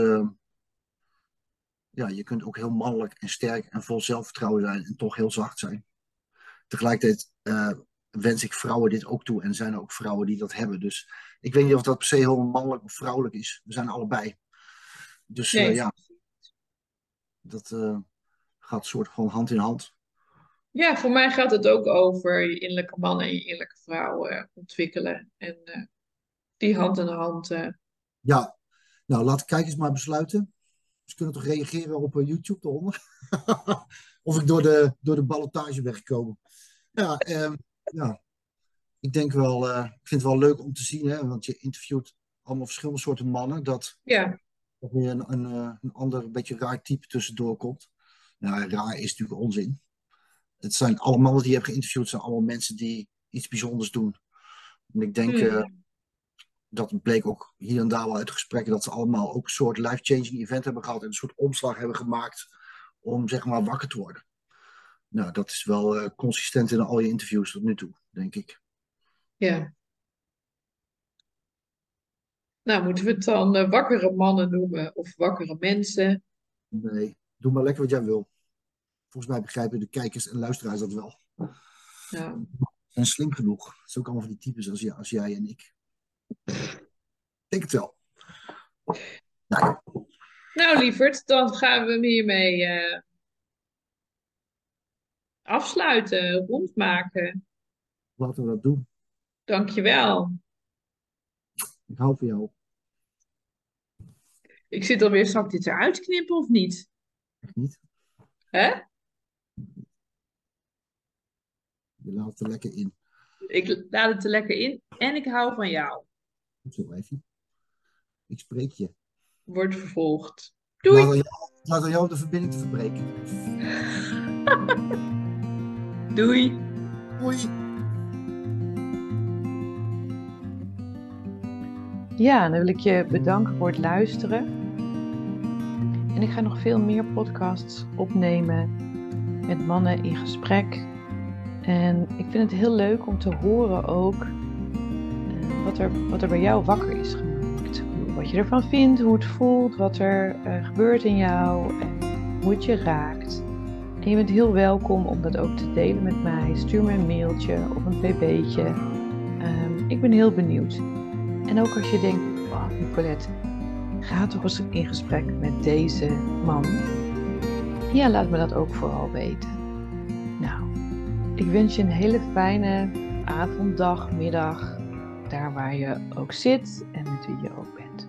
Ja, je kunt ook heel mannelijk en sterk en vol zelfvertrouwen zijn. En toch heel zacht zijn. Tegelijkertijd. eh, wens ik vrouwen dit ook toe. En zijn er ook vrouwen die dat hebben. Dus ik weet niet of dat per se heel mannelijk of vrouwelijk is. We zijn allebei. Dus Nee. ja, dat eh, gaat soort van hand in hand. Ja, voor mij gaat het ook over je innerlijke man en je innerlijke vrouw eh, ontwikkelen. En eh, die hand in hand. eh, Ja, nou laat kijkers maar besluiten. Ze kunnen toch reageren op eh, YouTube eronder? of ik door de, door de ballotage ben gekomen. Ja, ehm, ja. ik denk wel, eh, ik vind het wel leuk om te zien, hè, want je interviewt allemaal verschillende soorten mannen, dat ja, er weer een, een, eh, een ander, beetje raar type tussendoor komt. Nou, raar is natuurlijk onzin. Het zijn alle mannen die je hebt geïnterviewd, zijn allemaal mensen die iets bijzonders doen. En ik denk, Hmm. Dat bleek ook hier en daar wel uit gesprekken, dat ze allemaal ook een soort life-changing event hebben gehad en een soort omslag hebben gemaakt om zeg maar wakker te worden. Nou, dat is wel eh, consistent in al je interviews tot nu toe, denk ik. ja. Nou, moeten we het dan eh, wakkere mannen noemen of wakkere mensen? Nee, doe maar lekker wat jij wil. Volgens mij begrijpen de kijkers en luisteraars dat wel. Ja. Zijn slim genoeg. Het is ook allemaal van die types als, jij- als jij en ik. Ik denk het wel. Nou, ja. Nou, lieverd, dan gaan we hem hiermee eh, afsluiten, rondmaken. laten we dat doen. Dankjewel. Ik hou van jou. Ik zit alweer, zal ik dit eruit knippen of niet? Echt niet. Hè? Je laat het er lekker in. Ik laat het er lekker in en ik hou van jou. Zo, wijfie. Ik spreek je. Wordt vervolgd. Doei! laat aan jou de verbinding te verbreken. Doei! Doei. Ja, dan wil ik je bedanken voor het luisteren. En ik ga nog veel meer podcasts opnemen met mannen in gesprek. En ik vind het heel leuk om te horen ook wat, er, wat er bij jou wakker is gemaakt. Wat je ervan vindt, hoe het voelt, wat er eh, gebeurt in jou en hoe het je raakt. En je bent heel welkom om dat ook te delen met mij. Stuur me een mailtje of een pb'tje. Ehm, ik ben heel benieuwd. En ook als je denkt, Nicolette, ga toch eens in gesprek met deze man. Ja, laat me dat ook vooral weten. Nou, ik wens je een hele fijne avond, dag, middag. Daar waar je ook zit en met wie je ook bent.